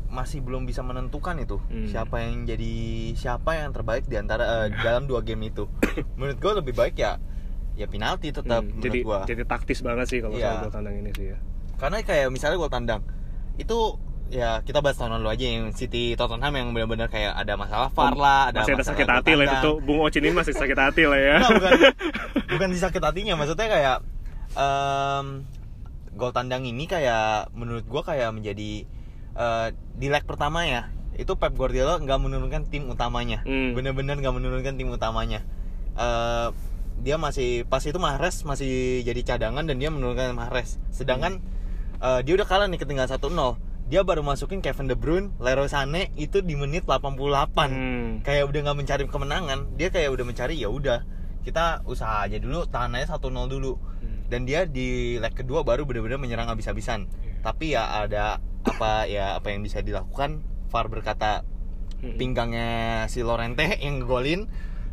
Speaker 2: masih belum bisa menentukan itu
Speaker 1: Hmm.
Speaker 2: siapa yang jadi siapa yang terbaik di antara eh, dalam dua game itu. menurut gue lebih baik ya ya penalti tetap
Speaker 1: Hmm, jadi
Speaker 2: gua.
Speaker 1: jadi taktis banget sih kalau
Speaker 2: Iya.
Speaker 1: soal gol tandang ini sih ya.
Speaker 2: Karena kayak misalnya gol tandang itu ya kita bahas tahun lalu aja yang City Tottenham yang benar-benar kayak ada masalah VAR lah, ada
Speaker 1: masih ada
Speaker 2: masalah
Speaker 1: sakit hati lah itu Bung Ocin ini masih sakit hati lah ya.
Speaker 2: Enggak, bukan bukan di sakit hatinya maksudnya kayak em, gol tandang ini kayak menurut gua kayak menjadi eh, di leg pertama ya itu Pep Guardiola nggak menurunkan tim utamanya
Speaker 1: Hmm.
Speaker 2: bener-bener nggak menurunkan tim utamanya Eh, dia masih pas itu Mahrez masih jadi cadangan dan dia menurunkan Mahrez sedangkan eh, dia udah kalah nih ketinggalan 1-0 dia baru masukin Kevin De Bruyne, Leroy Sané itu di menit 88
Speaker 1: Hmm.
Speaker 2: kayak udah nggak mencari kemenangan dia kayak udah mencari ya udah kita usaha aja dulu tahan aja 1-0 dulu
Speaker 1: Hmm.
Speaker 2: dan dia di leg kedua baru benar-benar menyerang habis-habisan
Speaker 1: Iya.
Speaker 2: tapi ya ada apa ya apa yang bisa dilakukan VAR berkata
Speaker 1: Hmm.
Speaker 2: pinggangnya si Lorente yang ngegolin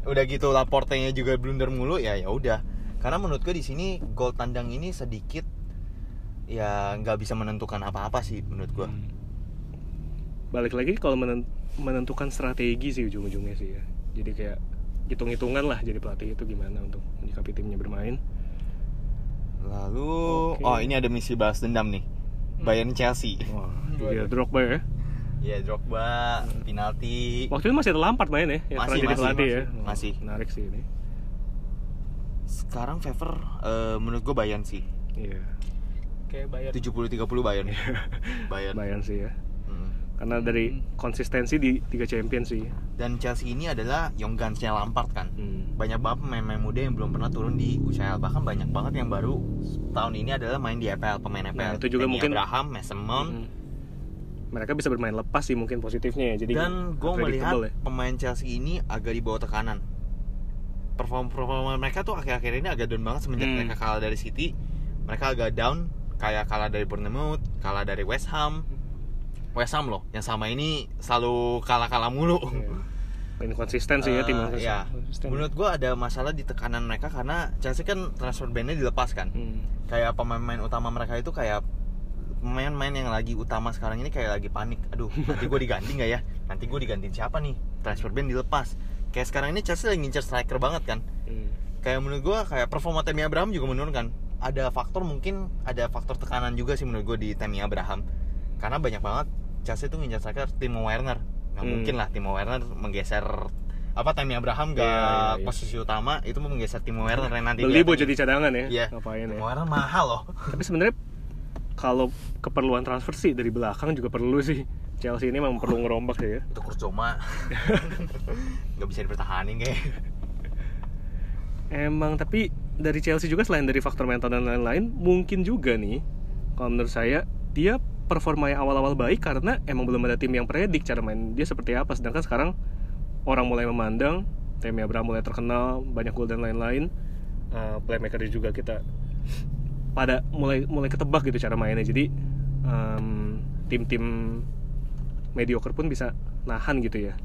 Speaker 2: udah gitu Laportenya juga blunder mulu ya ya udah karena menurut gue di sini gol tandang ini sedikit ya nggak bisa menentukan apa-apa sih menurut gue
Speaker 1: Hmm. Balik lagi kalau menen- menentukan strategi sih ujung-ujungnya sih ya. Jadi kayak hitung-hitungan lah jadi pelatih itu gimana untuk menyikapi timnya bermain.
Speaker 2: lalu
Speaker 1: Oke.
Speaker 2: oh ini ada misi balas dendam nih Bayern Chelsea
Speaker 1: Wah,
Speaker 3: Waduh.
Speaker 1: dia Drogba ya.
Speaker 2: Ya Drogba penalti
Speaker 1: Waktu itu masih ada Lampard main ya, yang
Speaker 2: Masih, masih,
Speaker 1: pelatih ya.
Speaker 2: masih. Masih.
Speaker 1: Menarik sih ini.
Speaker 2: sekarang Fever eh, menurut gue Bayern sih
Speaker 1: Iya.
Speaker 3: kayak bayar
Speaker 2: 70-30 Bayern Bayern
Speaker 1: Bayern sih ya.
Speaker 2: Mm.
Speaker 1: Karena dari konsistensi di tiga champion sih.
Speaker 2: dan Chelsea ini adalah young guns-nya Lampard kan
Speaker 1: Hmm.
Speaker 2: banyak banget pemain-pemain muda yang belum pernah turun di UCL bahkan banyak banget yang baru tahun ini adalah main di EPL pemain EPL
Speaker 1: Nah, itu juga mungkin-
Speaker 2: Abraham, Mason Mount
Speaker 1: Hmm. Mereka bisa bermain lepas sih mungkin positifnya ya. Jadi
Speaker 2: dan gue melihat
Speaker 1: ya.
Speaker 2: pemain Chelsea ini agak di bawah tekanan performa performa mereka tuh akhir-akhir ini agak down banget semenjak
Speaker 1: Hmm.
Speaker 2: mereka kalah dari City mereka agak down kayak kalah dari Bournemouth kalah dari West Ham West Ham loh yang sama ini selalu kalah-kalah mulu
Speaker 1: Iya. Inkonsisten sih ya tim
Speaker 2: ya. menurut gue ada masalah di tekanan mereka karena Chelsea kan transfer bandnya dilepas kan
Speaker 1: Hmm.
Speaker 2: kayak pemain-pemain utama mereka itu kayak pemain-pemain yang lagi utama sekarang ini kayak lagi panik aduh nanti gue diganti nggak ya nanti gue digantiin siapa nih transfer band dilepas kayak sekarang ini Chelsea lagi ngincer striker banget kan
Speaker 1: Hmm.
Speaker 2: kayak menurut gue kayak performa Tammy Abraham juga menurun kan ada faktor mungkin ada faktor tekanan juga sih menurut gue di Tammy Abraham karena banyak banget Chelsea itu ngincer striker Timo Werner nggak
Speaker 1: Hmm.
Speaker 2: mungkin lah Timo Werner menggeser apa Tammy Abraham gak
Speaker 1: Iya, iya, iya.
Speaker 2: posisi utama itu mau menggeser Timo Werner yang nanti
Speaker 1: Beli buat jadi cadangan ya.
Speaker 2: Iya.
Speaker 1: Ngapain ya?
Speaker 2: Timo Werner mahal loh
Speaker 1: Tapi sebenarnya kalau keperluan transfer sih dari belakang juga perlu sih. Chelsea ini memang perlu ngerombak ya.
Speaker 2: itu Kurcoma nggak bisa dipertahanin kayak
Speaker 1: Emang tapi dari Chelsea juga selain dari faktor mental dan lain-lain, mungkin juga nih kalau menurut saya dia performanya awal-awal baik karena emang belum ada tim yang predik cara main dia seperti apa. Sedangkan sekarang orang mulai memandang, Tammy Abraham mulai terkenal, banyak gol dan lain-lain. Uh, playmaker juga kita pada mulai mulai ketebak gitu cara mainnya. Jadi em, tim-tim mediocre pun bisa nahan gitu ya.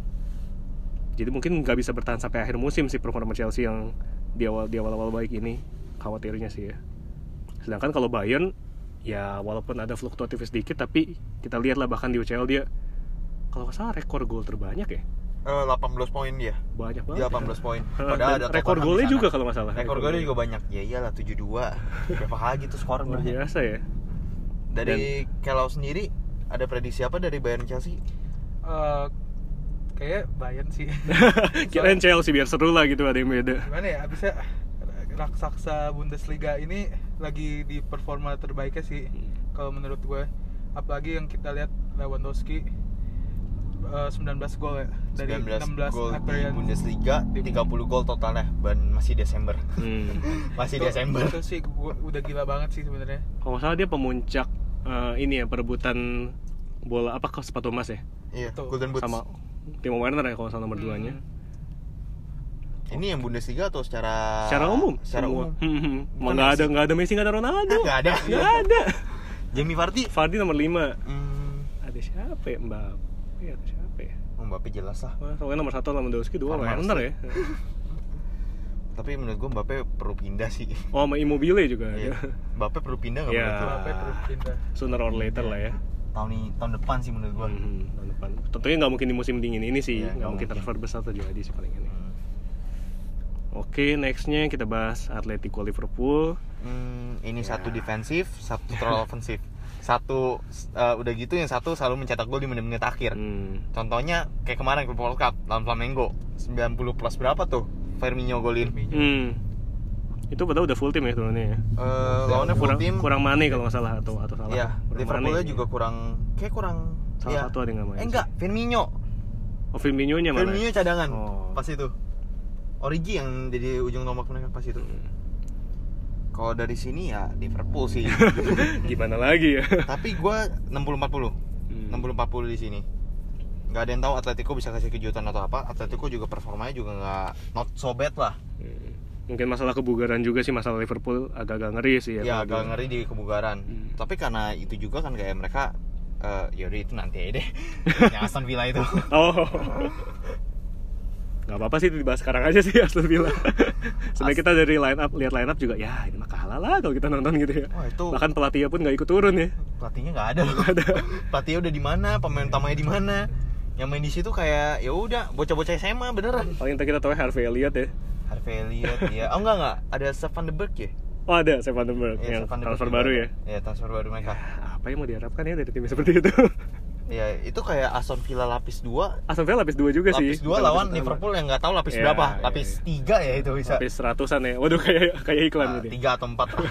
Speaker 1: Jadi mungkin nggak bisa bertahan sampai akhir musim sih performa Chelsea yang di awal di awal-awal baik ini khawatirnya sih ya. Sedangkan kalau Bayern ya walaupun ada fluktuatif sedikit tapi kita lihat lah bahkan di UCL dia kalau nggak salah rekor gol terbanyak ya
Speaker 2: 18 poin dia.
Speaker 1: Banyak banget.
Speaker 2: dia
Speaker 1: ya.
Speaker 2: 18 poin. Padahal ada
Speaker 1: rekor golnya juga kalau nggak salah.
Speaker 2: rekor golnya juga banyak. Ya iyalah 72 berapa kali gitu skor
Speaker 1: luar
Speaker 2: berarti
Speaker 1: biasa ya.
Speaker 2: dari kalau sendiri ada prediksi apa dari Bayern Chelsea?
Speaker 3: Eh, kayak Bayern sih.
Speaker 1: Kirain Chelsea biar seru lah gitu ada yang beda.
Speaker 3: gimana ya abisnya raksasa Bundesliga ini lagi di performa terbaiknya sih kalau menurut gue. Apalagi yang kita lihat Lewandowski eh, 19 gol ya dari
Speaker 2: 19
Speaker 3: 16
Speaker 2: gol di. Bundesliga 30 gol totalnya dan masih Desember
Speaker 1: Hmm.
Speaker 2: masih
Speaker 3: Itu-
Speaker 2: Desember
Speaker 3: itu sih gua, udah gila banget sih sebenarnya
Speaker 1: Kalau nggak salah dia pemuncak eh, ini ya perebutan bola apa kok sepatu emas ya
Speaker 2: iya
Speaker 3: Betul.
Speaker 2: Golden Boots
Speaker 1: sama Timo Werner ya kalau salah nomor duanya.
Speaker 3: Hmm.
Speaker 2: ini yang Bundesliga atau secara
Speaker 1: Secara umum.
Speaker 2: secara umum
Speaker 1: Hmm, hmm. Emang nggak ada nggak ada Messi nggak ada Ronaldo.
Speaker 2: nggak ada
Speaker 1: Nggak ada.
Speaker 2: Jamie Vardy
Speaker 1: Vardy nomor 5
Speaker 2: hmm,
Speaker 1: Ada siapa ya? Ada siapa ya?
Speaker 2: Mbappe jelas lah
Speaker 1: soalnya nomor satu Lewandowski dua Werner ya.
Speaker 2: tapi menurut gua Mbappe perlu pindah sih
Speaker 1: Oh sama Immobile juga
Speaker 2: Iya.
Speaker 1: ada.
Speaker 2: Mbappe perlu pindah nggak
Speaker 1: Iya.
Speaker 2: menurut?
Speaker 3: Mbappe terus pindah
Speaker 1: Sooner or later lah ya.
Speaker 2: tahun ini tahun depan sih menurut gua
Speaker 1: Hmm, tahun depan. Tentunya nggak mungkin di musim dingin ini sih,
Speaker 2: Iya,
Speaker 1: nggak
Speaker 2: nggak
Speaker 1: mungkin
Speaker 2: mungkin.
Speaker 1: transfer besar terjadi sih paling ini.
Speaker 2: Hmm.
Speaker 1: Oke, nextnya kita bahas Atletico Liverpool.
Speaker 2: Hmm, ini
Speaker 1: Ya.
Speaker 2: satu defensif, satu terlalu ofensif. Satu eh, udah gitu yang satu selalu mencetak gol di menit-menit akhir.
Speaker 1: Hmm.
Speaker 2: Contohnya kayak kemarin ke World Cup lawan Flamengo 90 plus berapa tuh Firmino golin.
Speaker 1: Hmm. Itu padahal udah full tim ya turunnya ya.
Speaker 2: Eh, lawannya full
Speaker 1: kurang,
Speaker 2: tim.
Speaker 1: kurang Mane kalau nggak salah atau atau salah.
Speaker 2: Iya, Liverpoolnya juga kurang kayak kurang
Speaker 1: Salah
Speaker 2: iya.
Speaker 1: satu ada yang nggak main.
Speaker 2: Eh enggak, Firmino.
Speaker 1: Oh, Firmino-nya mana?
Speaker 2: Firmino cadangan.
Speaker 1: Oh.
Speaker 2: Pas itu. Origi yang jadi ujung tombak mereka pas itu.
Speaker 1: Hmm.
Speaker 2: Kalau dari sini ya Liverpool sih.
Speaker 1: Gimana lagi ya?
Speaker 2: Tapi gua 60-40.
Speaker 1: Hmm.
Speaker 2: 60-40 di sini. Nggak ada yang tahu Atletico bisa kasih kejutan atau apa. Atletico juga performanya juga nggak not so bad lah.
Speaker 1: Hmm. Mungkin masalah kebugaran juga sih masalah Liverpool agak-agak ngeri sih ya.
Speaker 2: Ya, agak ngeri di kebugaran.
Speaker 1: Hmm.
Speaker 2: Tapi karena itu juga kan kayak mereka eh yaudah itu nanti aja deh. yang Aston Villa itu.
Speaker 1: Oh. Gak apa-apa sih dibahas sekarang aja sih Aston Villa. Sebenarnya kita dari line up lihat line up juga ya ini mah kalah lah kalau kita nonton gitu ya.
Speaker 2: Wah, itu
Speaker 1: Bahkan pelatihnya pun nggak ikut turun ya.
Speaker 2: pelatihnya nggak ada. Pelatihnya udah di mana, pemain utamanya di mana. Yang main di situ kayak ya udah bocah-bocah SMA beneran.
Speaker 1: Paling kita tahu Harvey Elliott ya.
Speaker 2: Harvey Elliott ya. Oh enggak enggak, ada Stefan de Berg ya?
Speaker 1: Oh ada Sepp Vandenberg
Speaker 2: Iya,
Speaker 1: yang transfer baru ya.
Speaker 2: ada. Iya, transfer baru mereka.
Speaker 1: Apa yang mau diharapkan ya dari tim seperti itu?
Speaker 2: Ya, itu kayak Aston Villa lapis 2
Speaker 1: Aston Villa lapis dua juga sih.
Speaker 2: lapis 2
Speaker 1: Bukan
Speaker 2: lawan
Speaker 1: utama.
Speaker 2: Liverpool yang nggak tahu lapis
Speaker 1: Iya,
Speaker 2: berapa
Speaker 1: iya,
Speaker 2: lapis
Speaker 1: iya.
Speaker 2: 3 ya itu bisa
Speaker 1: Lapis seratusan ya. Waduh kayak kayak iklan
Speaker 2: Nah,
Speaker 1: gitu. ya.
Speaker 2: tiga atau empat lah.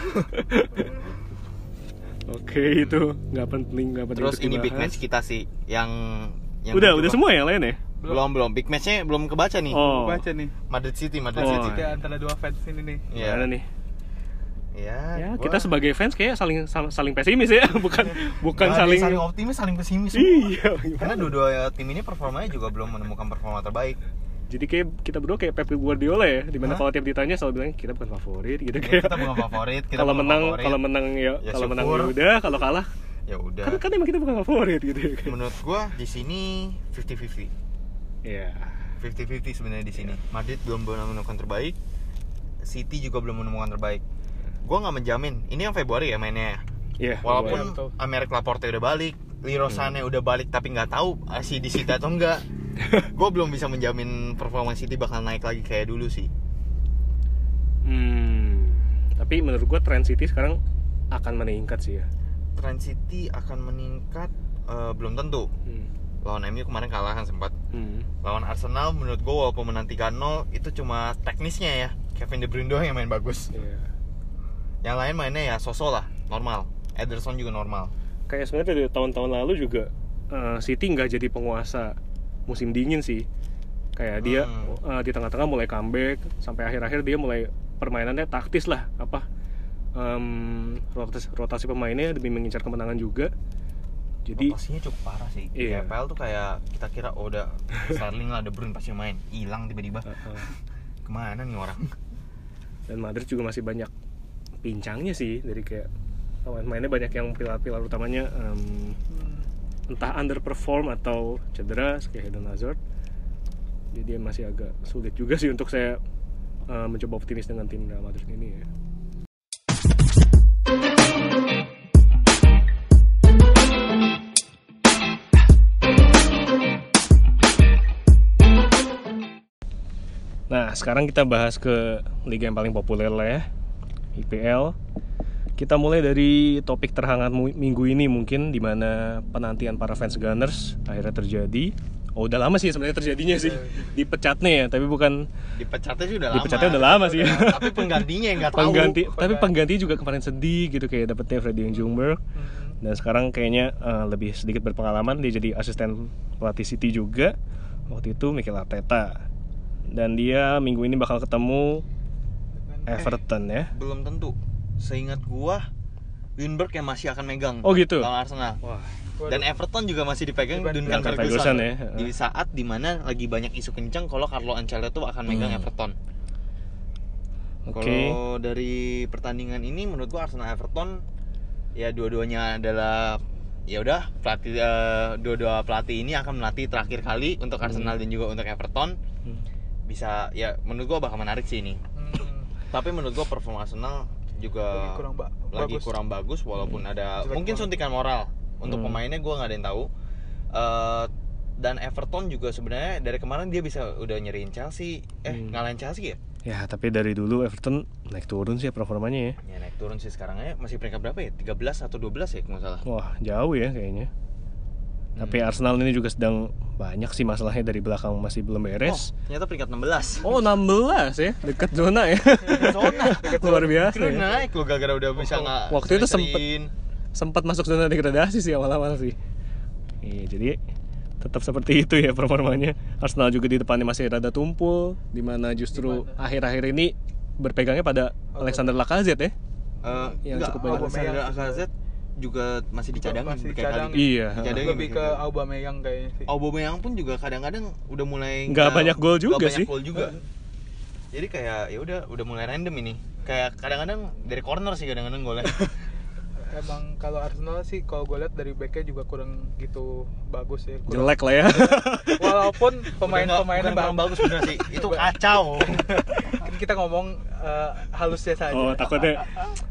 Speaker 1: Oke itu nggak penting nggak penting.
Speaker 2: terus ini big match kita sih yang, yang
Speaker 1: Udah udah semua yang lain ya.
Speaker 2: belum belum big matchnya belum kebaca nih
Speaker 1: Oh.
Speaker 3: baca nih
Speaker 2: Madrid City Madrid
Speaker 1: Oh.
Speaker 2: City
Speaker 3: kayak antara dua fans ini nih
Speaker 2: Iya.
Speaker 1: Gimana nih?
Speaker 2: Ya,
Speaker 1: Ya
Speaker 2: gua-
Speaker 1: kita sebagai fans kayak saling saling pesimis ya, bukan bukan
Speaker 2: ada
Speaker 1: saling.
Speaker 2: saling optimis saling pesimis semua.
Speaker 1: Iya.
Speaker 2: karena dua-dua tim ini performanya juga belum menemukan performa terbaik
Speaker 1: Jadi kayak kita berdua kayak Pep Guardiola ya, di mana
Speaker 2: Hah?
Speaker 1: kalau tiap ditanya selalu bilang kita bukan favorit gitu
Speaker 2: Ya,
Speaker 1: kayak.
Speaker 2: kita bukan favorit kita
Speaker 1: Kalau menang,
Speaker 2: favorit.
Speaker 1: kalau menang ya,
Speaker 2: Ya,
Speaker 1: kalau menang ya udah, kalau kalah
Speaker 2: ya udah
Speaker 1: kan kan emang kita bukan favorit gitu. ya.
Speaker 2: menurut gua di sini 50-50
Speaker 1: Iya.
Speaker 2: 50-50 sebenarnya di sini. Madrid belum menemukan terbaik, City juga belum menemukan terbaik. Gua nggak menjamin. Ini yang Februari ya mainnya. ya?
Speaker 1: Iya.
Speaker 2: Walaupun
Speaker 3: Iya, betul.
Speaker 2: Amerik Laporte udah balik, Leroy
Speaker 1: Hmm.
Speaker 2: Sané udah balik tapi nggak tahu ah, si di City atau enggak. Gue belum bisa menjamin performa City bakal naik lagi kayak dulu sih.
Speaker 1: Hmm. Tapi menurut gua tren City sekarang akan meningkat sih ya.
Speaker 2: Trend City akan meningkat eh, belum tentu.
Speaker 1: Hmm.
Speaker 2: Lawan MU kemarin kalah kan sempat.
Speaker 1: Hmm.
Speaker 2: Lawan Arsenal menurut gue walaupun menang 3-0 itu cuma teknisnya ya. Kevin De Bruyne doang yang main bagus.
Speaker 1: Iya.
Speaker 2: Yang lain mainnya ya sosok lah, normal. Ederson juga normal.
Speaker 1: Kayak sebenarnya dari tahun-tahun lalu juga eh, City nggak jadi penguasa musim dingin sih. Kayak dia
Speaker 2: Hmm.
Speaker 1: eh, di tengah-tengah mulai comeback sampai akhir-akhir dia mulai permainannya taktis lah apa em, rotasi, rotasi pemainnya demi mengincar kemenangan juga. Jadi
Speaker 2: Rotasinya cukup parah sih.
Speaker 1: Iya.
Speaker 2: FPL tuh kayak kita kira oh udah Sterling lah De Bruyne pasti main, hilang tiba-tiba.
Speaker 1: eh, eh,
Speaker 2: Ke mana nih orang?
Speaker 1: dan Madrid juga masih banyak pincangnya sih. Dari kayak pemain-pemainnya banyak yang pilar-pilar utamanya em, entah underperform atau cedera kayak Eden Hazard. Jadi masih agak sulit juga sih untuk saya eh, mencoba optimis dengan tim Real Madrid ini ya. Nah, sekarang kita bahas ke liga yang paling populer lah ya, IPL. Kita mulai dari topik terhangat minggu ini mungkin di mana penantian para fans Gunners akhirnya terjadi. oh udah lama sih sebenarnya terjadinya sih dipecatnya ya tapi bukan
Speaker 2: Dipecatnya sih udah lama.
Speaker 1: dipecatnya udah lama sih
Speaker 2: Tapi penggantinya yang nggak tahu.
Speaker 1: pengganti tapi pengganti juga kemarin sedih gitu kayak dapetnya Freddy yang Jungberg
Speaker 3: Hmm.
Speaker 1: dan sekarang kayaknya eh, lebih sedikit berpengalaman dia jadi asisten pelatih City juga waktu itu Mikel Arteta dan dia minggu ini bakal ketemu
Speaker 3: Dengan-
Speaker 1: Everton ya
Speaker 2: Belum tentu. Seingat gua Winberg yang masih akan megang.
Speaker 1: Oh, gitu?
Speaker 2: Lawan Arsenal.
Speaker 1: wah.
Speaker 2: Dan Everton juga masih dipegang
Speaker 3: Duncan
Speaker 1: Ferguson
Speaker 2: Ferguson,
Speaker 1: ya.
Speaker 2: Di saat di mana lagi banyak isu kencang kalau Carlo Ancelotti tuh akan megang
Speaker 1: Hmm.
Speaker 2: Everton.
Speaker 1: oke
Speaker 2: Kalau dari pertandingan ini menurut gua Arsenal Everton ya dua-duanya adalah ya udah pelatih eh, dua-dua pelatih ini akan melatih terakhir kali untuk Arsenal dan juga untuk Everton
Speaker 1: Hmm.
Speaker 2: bisa ya menurut gua bakal menarik sih ini.
Speaker 3: Hmm.
Speaker 2: Tapi menurut gua performa Arsenal juga
Speaker 3: Lagi kurang ba-
Speaker 2: lagi
Speaker 3: bagus.
Speaker 2: kurang bagus walaupun ada
Speaker 3: Jelek
Speaker 2: mungkin
Speaker 3: banget.
Speaker 2: suntikan moral untuk
Speaker 1: Hmm.
Speaker 2: pemainnya gua nggak ada yang tahu. Eh, dan Everton juga sebenarnya dari kemarin dia bisa udah nyeriin Chelsea eh
Speaker 1: Hmm.
Speaker 2: ngalahin Chelsea ya
Speaker 1: ya tapi dari dulu Everton naik turun sih performanya ya
Speaker 2: ya naik turun sih sekarang aja masih peringkat berapa ya 13 atau 12 ya kalau salah
Speaker 1: wah jauh ya kayaknya tapi
Speaker 2: Hmm.
Speaker 1: Arsenal ini juga sedang banyak sih masalahnya dari belakang masih belum beres
Speaker 2: oh ternyata peringkat 16
Speaker 1: oh 16 ya dekat zona ya
Speaker 2: zona
Speaker 1: luar biasa ya.
Speaker 2: naik lo gara-gara udah bisa nggak
Speaker 1: Waktu itu
Speaker 2: sering-sering.
Speaker 1: sempat masuk zona degradasi sih awal-awal sih. Iya, jadi tetap seperti itu ya performanya. Arsenal juga di depannya masih rada tumpul, di mana justru akhir-akhir ini berpegangnya pada Alexander Lacazette ya.
Speaker 2: Eh,
Speaker 1: Yang
Speaker 2: enggak,
Speaker 1: cukup banyak.
Speaker 2: Alexander. Lacazette juga masih dicadangin
Speaker 3: Masih
Speaker 2: berkali-kali.
Speaker 3: dicadang.
Speaker 1: Iya.
Speaker 2: Dicadangin
Speaker 3: lebih ke. Aubameyang kayaknya sih
Speaker 2: Aubameyang pun juga kadang-kadang udah mulai
Speaker 1: Nggak banyak gol juga
Speaker 2: banyak
Speaker 1: sih.
Speaker 2: gol juga. Jadi kayak ya udah udah mulai random ini. Kayak kadang-kadang dari corner sih kadang-kadang golnya.
Speaker 3: emang kalau Arsenal sih kalau gue lihat dari backnya juga kurang gitu bagus ya kurang-
Speaker 1: Jelek lah ya.
Speaker 3: walaupun pemain-pemainnya
Speaker 2: kurang
Speaker 3: bagus
Speaker 2: bagus bener sih. Itu kacau.
Speaker 3: kita ngomong eh, halusnya saja
Speaker 1: oh, takutnya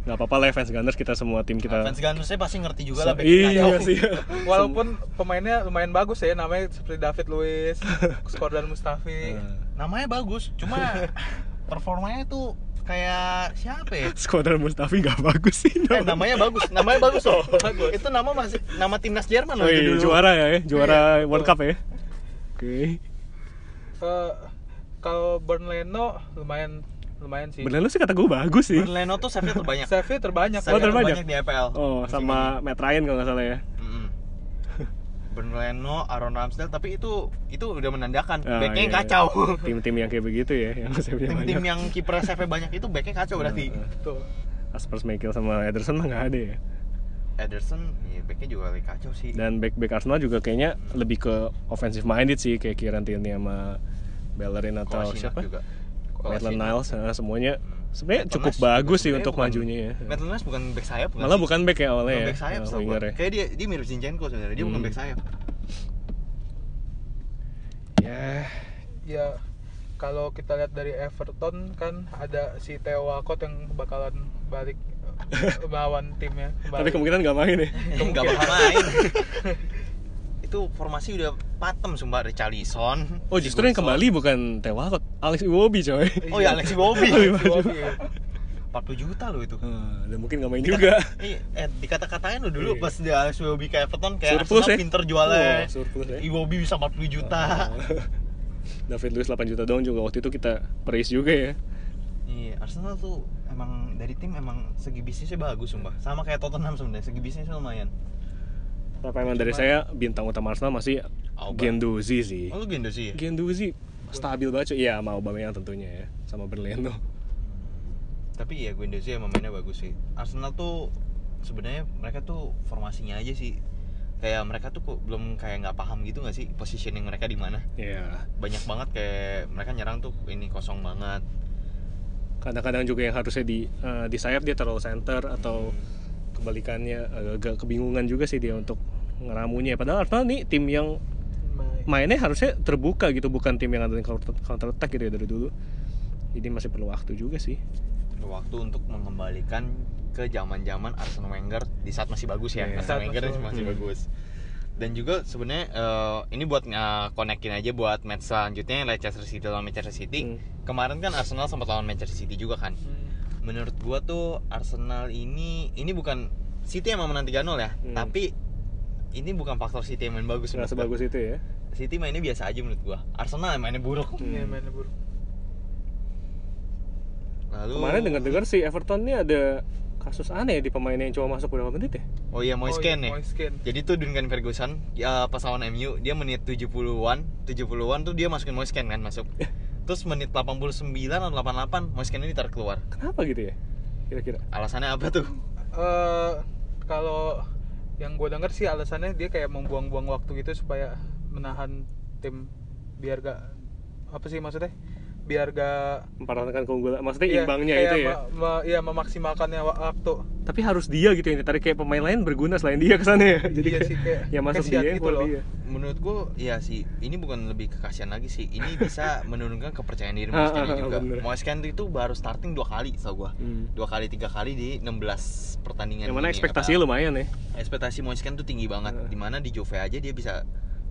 Speaker 1: nggak apa-apa lah ya, fans Gunners kita semua tim kita.
Speaker 2: Fans Gunners pasti ngerti juga lah
Speaker 1: So- iya
Speaker 2: kacau.
Speaker 1: sih.
Speaker 3: walaupun pemainnya lumayan bagus ya namanya seperti David Luiz Skordan Mustafi
Speaker 2: Namanya bagus, cuma performanya tuh kayak siapa ya?
Speaker 1: Skuadron Mustafi nggak bagus sih.
Speaker 2: Eh, namanya bagus, namanya bagus loh.
Speaker 3: Bagus.
Speaker 2: Itu nama masih nama timnas Jerman
Speaker 1: Oh,
Speaker 2: loh
Speaker 1: iya,
Speaker 2: itu dulu.
Speaker 1: juara ya, ya, juara
Speaker 3: Iya,
Speaker 1: World. Cup ya. Oke.
Speaker 3: Eh, kalau Bernleno lumayan lumayan sih
Speaker 1: lu sih kata gue bagus sih.
Speaker 2: Berleno tuh save-nya terbanyak.
Speaker 3: save terbanyak
Speaker 2: Save-nya
Speaker 1: Oh, terbanyak?
Speaker 2: di EPL.
Speaker 1: Oh, sama Matt Ryan kalau nggak salah ya.
Speaker 2: Mm-mm. Berleno, Aaron Ramsdale, tapi itu itu udah menandakan
Speaker 1: Ah,
Speaker 2: backnya yang
Speaker 1: iya.
Speaker 2: kacau.
Speaker 1: Tim-tim yang kayak begitu ya, yang
Speaker 2: Tim-tim yang kiper save banyak itu backnya kacau berarti.
Speaker 3: tuh
Speaker 1: Asper Michael sama Ederson mah nggak ada ya.
Speaker 2: Ederson, ya backnya juga lagi kacau sih.
Speaker 1: Dan back-back Arsenal juga kayaknya lebih ke offensive minded sih, kayak Kieran Tierney sama Bellerin atau
Speaker 2: Kolasinac
Speaker 1: siapa?
Speaker 2: juga.
Speaker 1: Maitland. Niles, nah, semuanya
Speaker 2: Hmm.
Speaker 1: Sebenarnya cukup bagus sih untuk
Speaker 2: bukan-
Speaker 1: majunya ya.
Speaker 2: Maitland bukan back sayap bukan
Speaker 1: Malah
Speaker 2: sih?
Speaker 1: bukan back ya awalnya
Speaker 2: Bukan
Speaker 1: ya.
Speaker 2: back sayap
Speaker 1: oh,
Speaker 2: setahu
Speaker 1: winger
Speaker 2: gua.
Speaker 1: ya.
Speaker 2: Kayak dia dia mirip Zinchenko sebenarnya, dia bukan
Speaker 1: Hmm.
Speaker 2: back sayap.
Speaker 1: Ya,
Speaker 3: ya kalau kita lihat dari Everton kan ada si Theo Walcott yang bakalan balik eh, melawan timnya
Speaker 1: tapi
Speaker 3: kembali.
Speaker 1: kemungkinan nggak main ya.
Speaker 2: Enggak bakal main. Itu formasi udah patem sumpah Richarlison.
Speaker 1: Oh justru yang kembali bukan Theo Walcott, Alex Iwobi coy.
Speaker 2: Oh ya
Speaker 1: maju.
Speaker 3: Iwobi, ya.
Speaker 2: 40 juta loh itu.
Speaker 1: Ah, dan mungkin nggak main
Speaker 2: Dikata-
Speaker 1: juga.
Speaker 2: Iya, eh, dikata-katain lo dulu
Speaker 1: Iya.
Speaker 2: pas dia Alex Iwobi ke Everton kayak
Speaker 1: Surplus ya?
Speaker 2: pinter jualnya.
Speaker 1: Oh, surplus ya?
Speaker 2: Iwobi bisa 40 juta.
Speaker 1: David Luiz 8 juta doang juga waktu itu kita praise juga ya.
Speaker 2: Iya, Arsenal tuh emang dari tim emang segi bisnisnya bagus sumpah. Sama kayak Tottenham sebenarnya, segi bisnisnya lumayan.
Speaker 1: Tapi emang dari saya bintang utama Arsenal masih
Speaker 2: Auba.
Speaker 1: Genduzi sih.
Speaker 2: Oh, sih ya?
Speaker 1: Genduzi stabil banget cuy. Iya sama Aubameyang tentunya ya, sama Berleno.
Speaker 2: Tapi ya Guendouzi emang mainnya bagus sih. Arsenal tuh sebenarnya mereka tuh formasinya aja sih kayak mereka tuh kok belum kayak nggak paham gitu nggak sih positioning mereka di mana
Speaker 1: Iya.
Speaker 2: banyak banget kayak mereka nyerang tuh ini kosong banget
Speaker 1: Kadang-kadang juga yang harusnya di eh, di sayap dia taruh center atau kebalikannya agak kebingungan juga sih dia untuk ngeramunya. Padahal Arsenal nih tim yang
Speaker 3: Main.
Speaker 1: mainnya harusnya terbuka gitu, bukan tim yang ada counter, counter attack gitu ya dari dulu. Jadi masih perlu waktu juga sih.
Speaker 2: waktu untuk mengembalikan ke zaman-zaman Arsene Wenger di saat masih bagus ya.
Speaker 1: Iya.
Speaker 2: Arsene Wenger
Speaker 3: masih
Speaker 2: masih
Speaker 1: bagus.
Speaker 2: bagus. Dan juga sebenarnya eh, ini buat konekin aja buat match selanjutnya Leicester City lawan Manchester City.
Speaker 1: Hmm.
Speaker 2: Kemarin kan Arsenal sempat lawan Manchester City juga kan.
Speaker 3: Hmm.
Speaker 2: Menurut gua tuh Arsenal ini ini bukan City emang menang 3-0 ya,
Speaker 1: Hmm.
Speaker 2: tapi ini bukan faktor City yang main bagus
Speaker 1: nggak
Speaker 2: gua.
Speaker 1: sebagus itu ya
Speaker 2: City mainnya biasa aja menurut gua Arsenal yang mainnya buruk
Speaker 1: Hmm.
Speaker 3: Iya, mainnya buruk.
Speaker 2: lalu
Speaker 1: kemarin dengar-dengar si Everton ini ada kasus aneh di pemain yang cuma masuk berapa menit ya
Speaker 2: oh iya Moise
Speaker 3: Oh,
Speaker 2: Kean
Speaker 3: iya,
Speaker 2: ya
Speaker 3: Moise Kean.
Speaker 2: jadi tuh Duncan Ferguson ya pas lawan MU dia menit 70-an 70-an tuh dia masukin Moise Kean kan masuk terus menit 89 atau 88 Moise Kean ini ditarik keluar
Speaker 1: kenapa gitu ya kira-kira?
Speaker 2: Alasannya apa tuh?
Speaker 3: Eh, kalau yang gue denger sih alasannya dia kayak membuang-buang waktu gitu supaya menahan tim biar gak apa sih maksudnya biar gak
Speaker 1: mempertahankan keunggulan maksudnya
Speaker 3: iya,
Speaker 1: imbangnya itu ya?
Speaker 3: ma- ma- iya memaksimalkannya wa- waktu.
Speaker 1: Tapi harus dia gitu yang ditarik kayak pemain lain berguna selain dia ke sana ya? Jadi
Speaker 3: Iya sih, kayak
Speaker 1: yang masuk dia
Speaker 3: gitu loh.
Speaker 1: dia.
Speaker 2: Menurut gua ya sih ini bukan lebih kekasihan lagi sih. Ini bisa menurunkan kepercayaan diri
Speaker 1: Ah,
Speaker 2: Moise
Speaker 1: ah, ah,
Speaker 2: juga.
Speaker 1: bener.
Speaker 2: Moise Kean itu baru starting dua kali tau gua.
Speaker 1: Hmm.
Speaker 2: dua kali tiga kali di 16 pertandingan
Speaker 1: yang mana
Speaker 2: ini,
Speaker 1: ekspektasinya
Speaker 2: apa-
Speaker 1: lumayan ya.
Speaker 2: Ekspektasi Moise Kean tuh tinggi banget.
Speaker 1: Ah.
Speaker 2: di mana di Juve aja dia bisa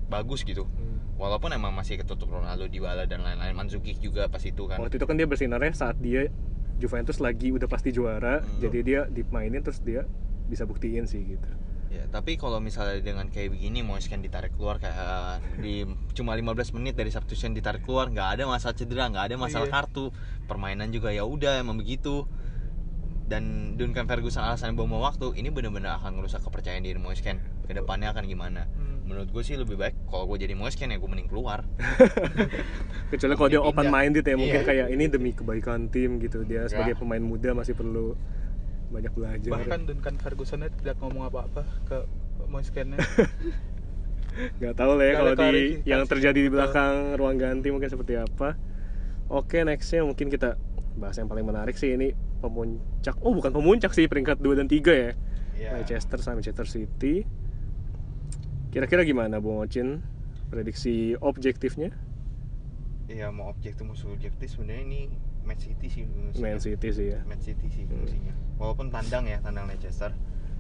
Speaker 2: bagus gitu.
Speaker 1: Hmm.
Speaker 2: walaupun emang masih ketutup Ronaldo Dybala dan lain-lain. Mandzukic juga pas itu kan.
Speaker 1: Waktu itu kan dia bersinarnya saat dia Juventus lagi udah pasti juara
Speaker 2: Hmm.
Speaker 1: jadi dia dimainin terus dia bisa buktiin sih gitu.
Speaker 2: Ya, tapi kalau misalnya dengan kayak begini Moise Kean ditarik keluar kayak di cuma 15 menit dari substitution ditarik keluar nggak ada masalah cedera nggak ada masalah
Speaker 3: Iya.
Speaker 2: kartu. Permainan juga ya udah emang begitu dan Duncan Ferguson alasan bawa waktu ini benar-benar akan merusak kepercayaan diri Moise Kean ke depannya akan gimana
Speaker 3: Hmm.
Speaker 2: menurut gue sih lebih baik kalau gue jadi Moise Kean ya gue mending keluar
Speaker 1: kecuali kalau dia open minded ya mungkin
Speaker 2: Iya.
Speaker 1: kayak ini demi kebaikan tim gitu dia sebagai
Speaker 2: Ya.
Speaker 1: pemain muda masih perlu banyak belajar
Speaker 3: bahkan Duncan Ferguson tidak ngomong apa-apa ke Moise Kean-nya.
Speaker 1: nggak tahu lah ya kalau di
Speaker 3: klarifikasi.
Speaker 1: yang terjadi di belakang ruang ganti mungkin seperti apa oke nextnya mungkin kita bahas yang paling menarik sih ini pemuncak oh bukan pemuncak sih peringkat 2 dan 3 ya
Speaker 2: Iya.
Speaker 1: Leicester sama Manchester City kira-kira gimana Bung Ocin prediksi objektifnya
Speaker 2: ya mau objektif musuh objektif sebenarnya ini Match City sih musuhnya.
Speaker 1: Man City sih ya
Speaker 2: Man City sih
Speaker 1: Hmm.
Speaker 2: musuhnya. Walaupun tandang ya, tandang Leicester.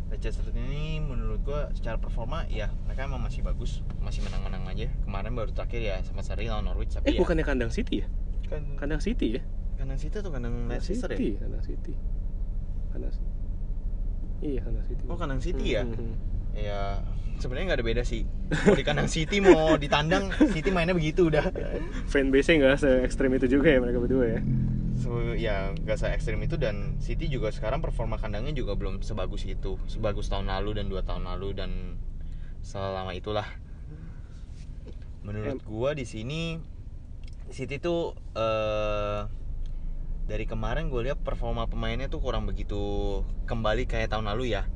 Speaker 2: Leicester ini menurut gua secara performa ya mereka emang masih bagus, masih menang-menang aja. Kemarin baru terakhir ya sama seri lawan Norwich
Speaker 1: eh
Speaker 2: tapi ya
Speaker 1: bukannya kandang City ya
Speaker 3: kan
Speaker 1: kandang City ya
Speaker 2: kandang City atau kandang Leicester
Speaker 1: City
Speaker 2: ya?
Speaker 1: kandang City kandang iya kandang City
Speaker 2: Oh kandang City ya?
Speaker 1: Hmm, hmm, hmm.
Speaker 2: Ya sebenarnya nggak ada beda sih. Mau di kandang City mau di tandang City mainnya begitu udah.
Speaker 1: fanbase nya nggak se ekstrim itu juga ya mereka berdua ya
Speaker 2: So, ya nggak se ekstrim itu dan City juga sekarang performa kandangnya juga belum sebagus itu, sebagus tahun lalu dan dua tahun lalu dan selama itulah. Menurut gua di sini City tuh eh dari kemarin gue lihat performa pemainnya tuh kurang begitu kembali kayak tahun lalu ya.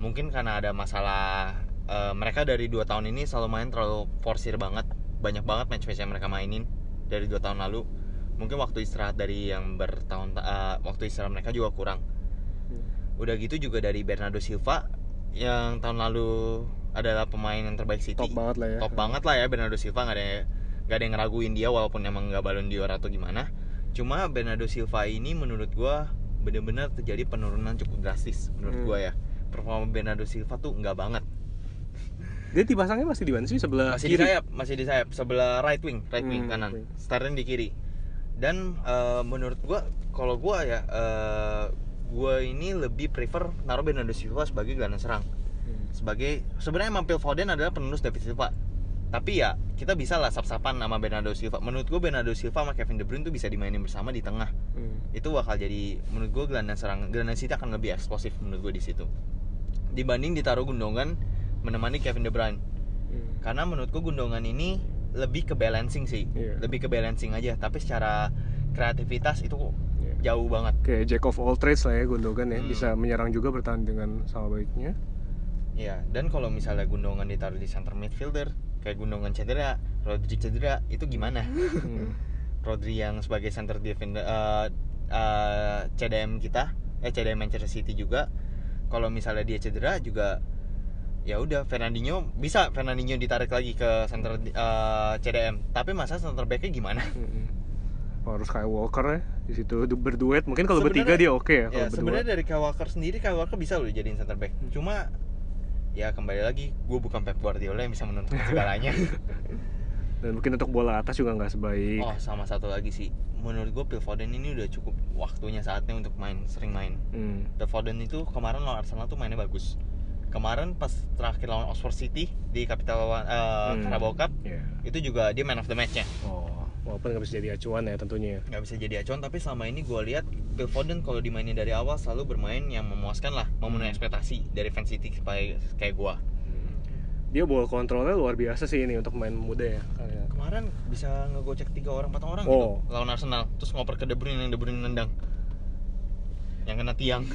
Speaker 2: Mungkin karena ada masalah eh, mereka dari dua tahun ini selalu main terlalu forsir banget, banyak banget match-match yang mereka mainin dari dua tahun lalu. Mungkin waktu istirahat dari yang bertahun eh, waktu istirahat mereka juga kurang. Udah gitu juga dari Bernardo Silva yang tahun lalu adalah pemain yang terbaik City.
Speaker 1: top banget lah ya
Speaker 2: Top banget lah ya Bernardo Silva nggak ada nggak ada yang ngeraguin dia walaupun emang nggak balon dior atau gimana. Cuma Bernardo Silva ini menurut gua bener-bener terjadi penurunan cukup drastis menurut
Speaker 1: Hmm.
Speaker 2: gua ya. Performa Bernardo Silva tuh nggak banget.
Speaker 1: dia dipasangnya masih di mana sih sebelah
Speaker 2: Masih di
Speaker 1: kiri
Speaker 2: sayap, masih di sayap sebelah right wing, right wing
Speaker 1: Hmm,
Speaker 2: kanan.
Speaker 1: right wing.
Speaker 2: Starting di kiri. Dan eh, menurut gua kalau gua ya eh, gua ini lebih prefer naruh Bernardo Silva sebagai gelandang serang.
Speaker 1: Hmm.
Speaker 2: sebagai sebenarnya emang Phil Foden adalah penerus David Silva tapi ya kita bisa lah sap-sapan sama Bernardo Silva menurut gue Bernardo Silva sama Kevin De Bruyne tuh bisa dimainin bersama di tengah
Speaker 1: Hmm.
Speaker 2: itu bakal jadi menurut gue gelandang serang gelandang City akan lebih eksplosif menurut gue di situ dibanding ditaruh Gundogan menemani Kevin De Bruyne
Speaker 1: Hmm.
Speaker 2: karena menurut gue Gundogan ini lebih ke balancing sih
Speaker 1: Iya.
Speaker 2: lebih ke balancing aja tapi secara kreativitas itu
Speaker 1: Iya.
Speaker 2: jauh banget
Speaker 1: kayak jack of all trades lah ya Gundogan ya
Speaker 2: Hmm.
Speaker 1: bisa menyerang juga bertahan dengan sama baiknya
Speaker 2: Iya, dan kalau misalnya Gundogan ditaruh di center midfielder, kayak Gundogan cedera, Rodri cedera, itu gimana?
Speaker 1: Hmm.
Speaker 2: Rodri yang sebagai center defender eh, eh, CDM kita, eh CDM Manchester City juga, kalau misalnya dia cedera juga ya udah Fernandinho bisa Fernandinho ditarik lagi ke center eh, CDM, tapi masa center backnya gimana?
Speaker 1: Hmm. harus kayak Walker ya di situ du- berduet mungkin kalau bertiga dia oke ya
Speaker 2: Ya,
Speaker 1: berdua
Speaker 2: sebenarnya dari Kyle Walker sendiri Kyle Walker bisa loh jadiin center back.
Speaker 1: Hmm.
Speaker 2: Cuma ya kembali lagi, gue bukan Pep Guardiola yang bisa menentukan segalanya.
Speaker 1: dan mungkin untuk bola atas juga nggak sebaik
Speaker 2: Oh sama satu lagi sih Menurut gue Phil Foden ini udah cukup waktunya saatnya untuk main Sering main
Speaker 1: Hmm.
Speaker 2: Phil Foden itu kemarin lawan Arsenal tuh mainnya bagus kemarin pas terakhir lawan Oxford City di Capital eh,
Speaker 1: Hmm.
Speaker 2: Carabao Cup
Speaker 1: Iya.
Speaker 2: itu juga dia man of the match-nya
Speaker 1: Oh, walaupun nggak bisa jadi acuan ya tentunya.
Speaker 2: nggak bisa jadi acuan tapi selama ini gue lihat Phil Foden kalau dimainin dari awal selalu bermain yang memuaskan lah memenuhi
Speaker 1: Hmm.
Speaker 2: ekspektasi dari fans City kayak kayak gue
Speaker 1: Dia ball kontrolnya luar biasa sih ini untuk main muda ya. Kayak-
Speaker 2: kemarin bisa ngegocek tiga orang empat orang
Speaker 1: Oh.
Speaker 2: gitu lawan Arsenal terus ngoper ke De Bruyne yang De Bruyne nendang yang kena tiang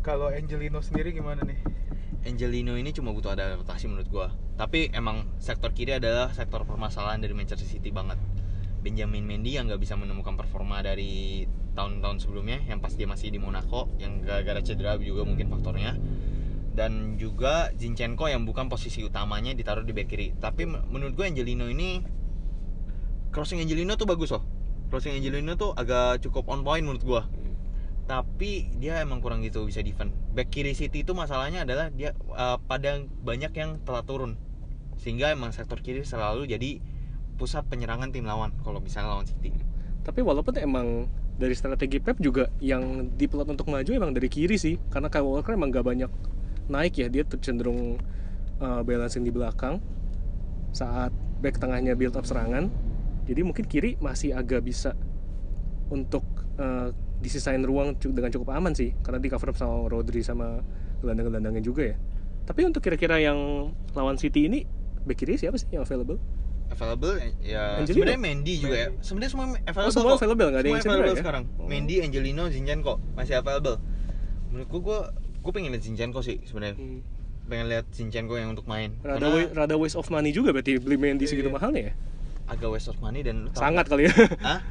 Speaker 3: Kalau Angelino sendiri gimana nih?
Speaker 2: Angelino ini cuma butuh adaptasi menurut gua. Tapi emang sektor kiri adalah sektor permasalahan dari Manchester City banget. Benjamin Mendy yang nggak bisa menemukan performa dari tahun-tahun sebelumnya, yang pas dia masih di Monaco, yang gara-gara cedera juga mungkin faktornya. Dan juga Zinchenko yang bukan posisi utamanya ditaruh di back kiri. Tapi men- menurut gua Angelino ini crossing Angelino tuh bagus loh. Crossing Angelino tuh agak cukup on point menurut gua tapi dia emang kurang gitu bisa defend. Back kiri City itu masalahnya adalah dia uh, pada banyak yang telah turun. Sehingga emang sektor kiri selalu jadi pusat penyerangan tim lawan kalau misalnya lawan City.
Speaker 1: Tapi walaupun emang dari strategi Pep juga yang diplot untuk maju emang dari kiri sih, karena Kyle Walker emang gak banyak naik ya, dia tuh cenderung uh, balancing di belakang saat back tengahnya build up serangan. Jadi mungkin kiri masih agak bisa untuk uh, disisain ruang dengan cukup aman sih, karena di cover sama Rodri sama gelandang-gelandangnya juga ya. Tapi untuk kira-kira yang lawan City ini back kiri siapa sih yang available?
Speaker 2: Available ya
Speaker 1: Angelino?
Speaker 2: sebenarnya Mendy juga ya. Sebenarnya semua available.
Speaker 1: Oh, semua
Speaker 2: kok.
Speaker 1: available, nggak ada yang
Speaker 2: Semua available
Speaker 1: ya?
Speaker 2: sekarang.
Speaker 1: Oh.
Speaker 2: Mendy, Angelino, Zinchenko masih available. Menurutku gua gue pengen lihat Zinchenko sih sebenarnya.
Speaker 1: Hmm.
Speaker 2: Pengen lihat Zinchenko yang untuk main.
Speaker 1: Rada,
Speaker 2: Karena
Speaker 1: wa- rada waste of money juga berarti beli Mendy segitu
Speaker 3: Iya.
Speaker 1: mahalnya ya?
Speaker 2: agak waste of money dan
Speaker 1: Sangat kali ya.
Speaker 2: Hah?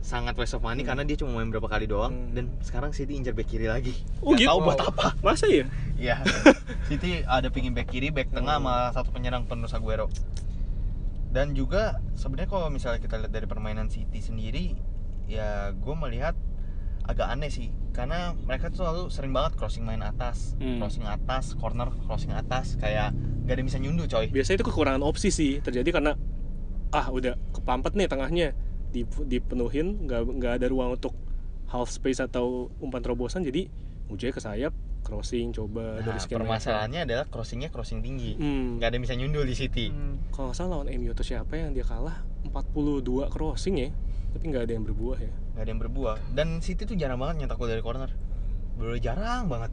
Speaker 2: sangat waste of money karena dia cuma main berapa kali doang
Speaker 1: Hmm.
Speaker 2: dan sekarang City incer back kiri lagi.
Speaker 1: Oh,
Speaker 2: Nggak
Speaker 1: gitu?
Speaker 2: tahu buat apa.
Speaker 1: Masa ya?
Speaker 2: Iya. City ada pingin back kiri, back tengah
Speaker 1: Hmm.
Speaker 2: sama satu penyerang penerus Aguero. Dan juga sebenarnya kalau misalnya kita lihat dari permainan City sendiri, ya gue melihat agak aneh sih karena mereka tuh selalu sering banget crossing main atas,
Speaker 1: Hmm.
Speaker 2: crossing atas, corner crossing atas kayak gak ada yang bisa nyunduh coy.
Speaker 1: Biasanya itu kekurangan opsi sih terjadi karena ah udah kepampet nih tengahnya Dip- dipenuhin nggak nggak ada ruang untuk half space atau umpan terobosan jadi ujungnya ke sayap crossing coba
Speaker 2: Nah,
Speaker 1: dari sekian meter.
Speaker 2: permasalahannya adalah crossingnya crossing tinggi.
Speaker 1: Hmm.
Speaker 2: Gak ada yang bisa nyundul di City.
Speaker 3: Hmm.
Speaker 1: Kalau nggak salah lawan MU atau siapa yang dia kalah 42 crossing ya tapi nggak ada yang berbuah ya.
Speaker 2: nggak ada yang berbuah dan City tuh jarang banget nyetak gol dari corner bener jarang banget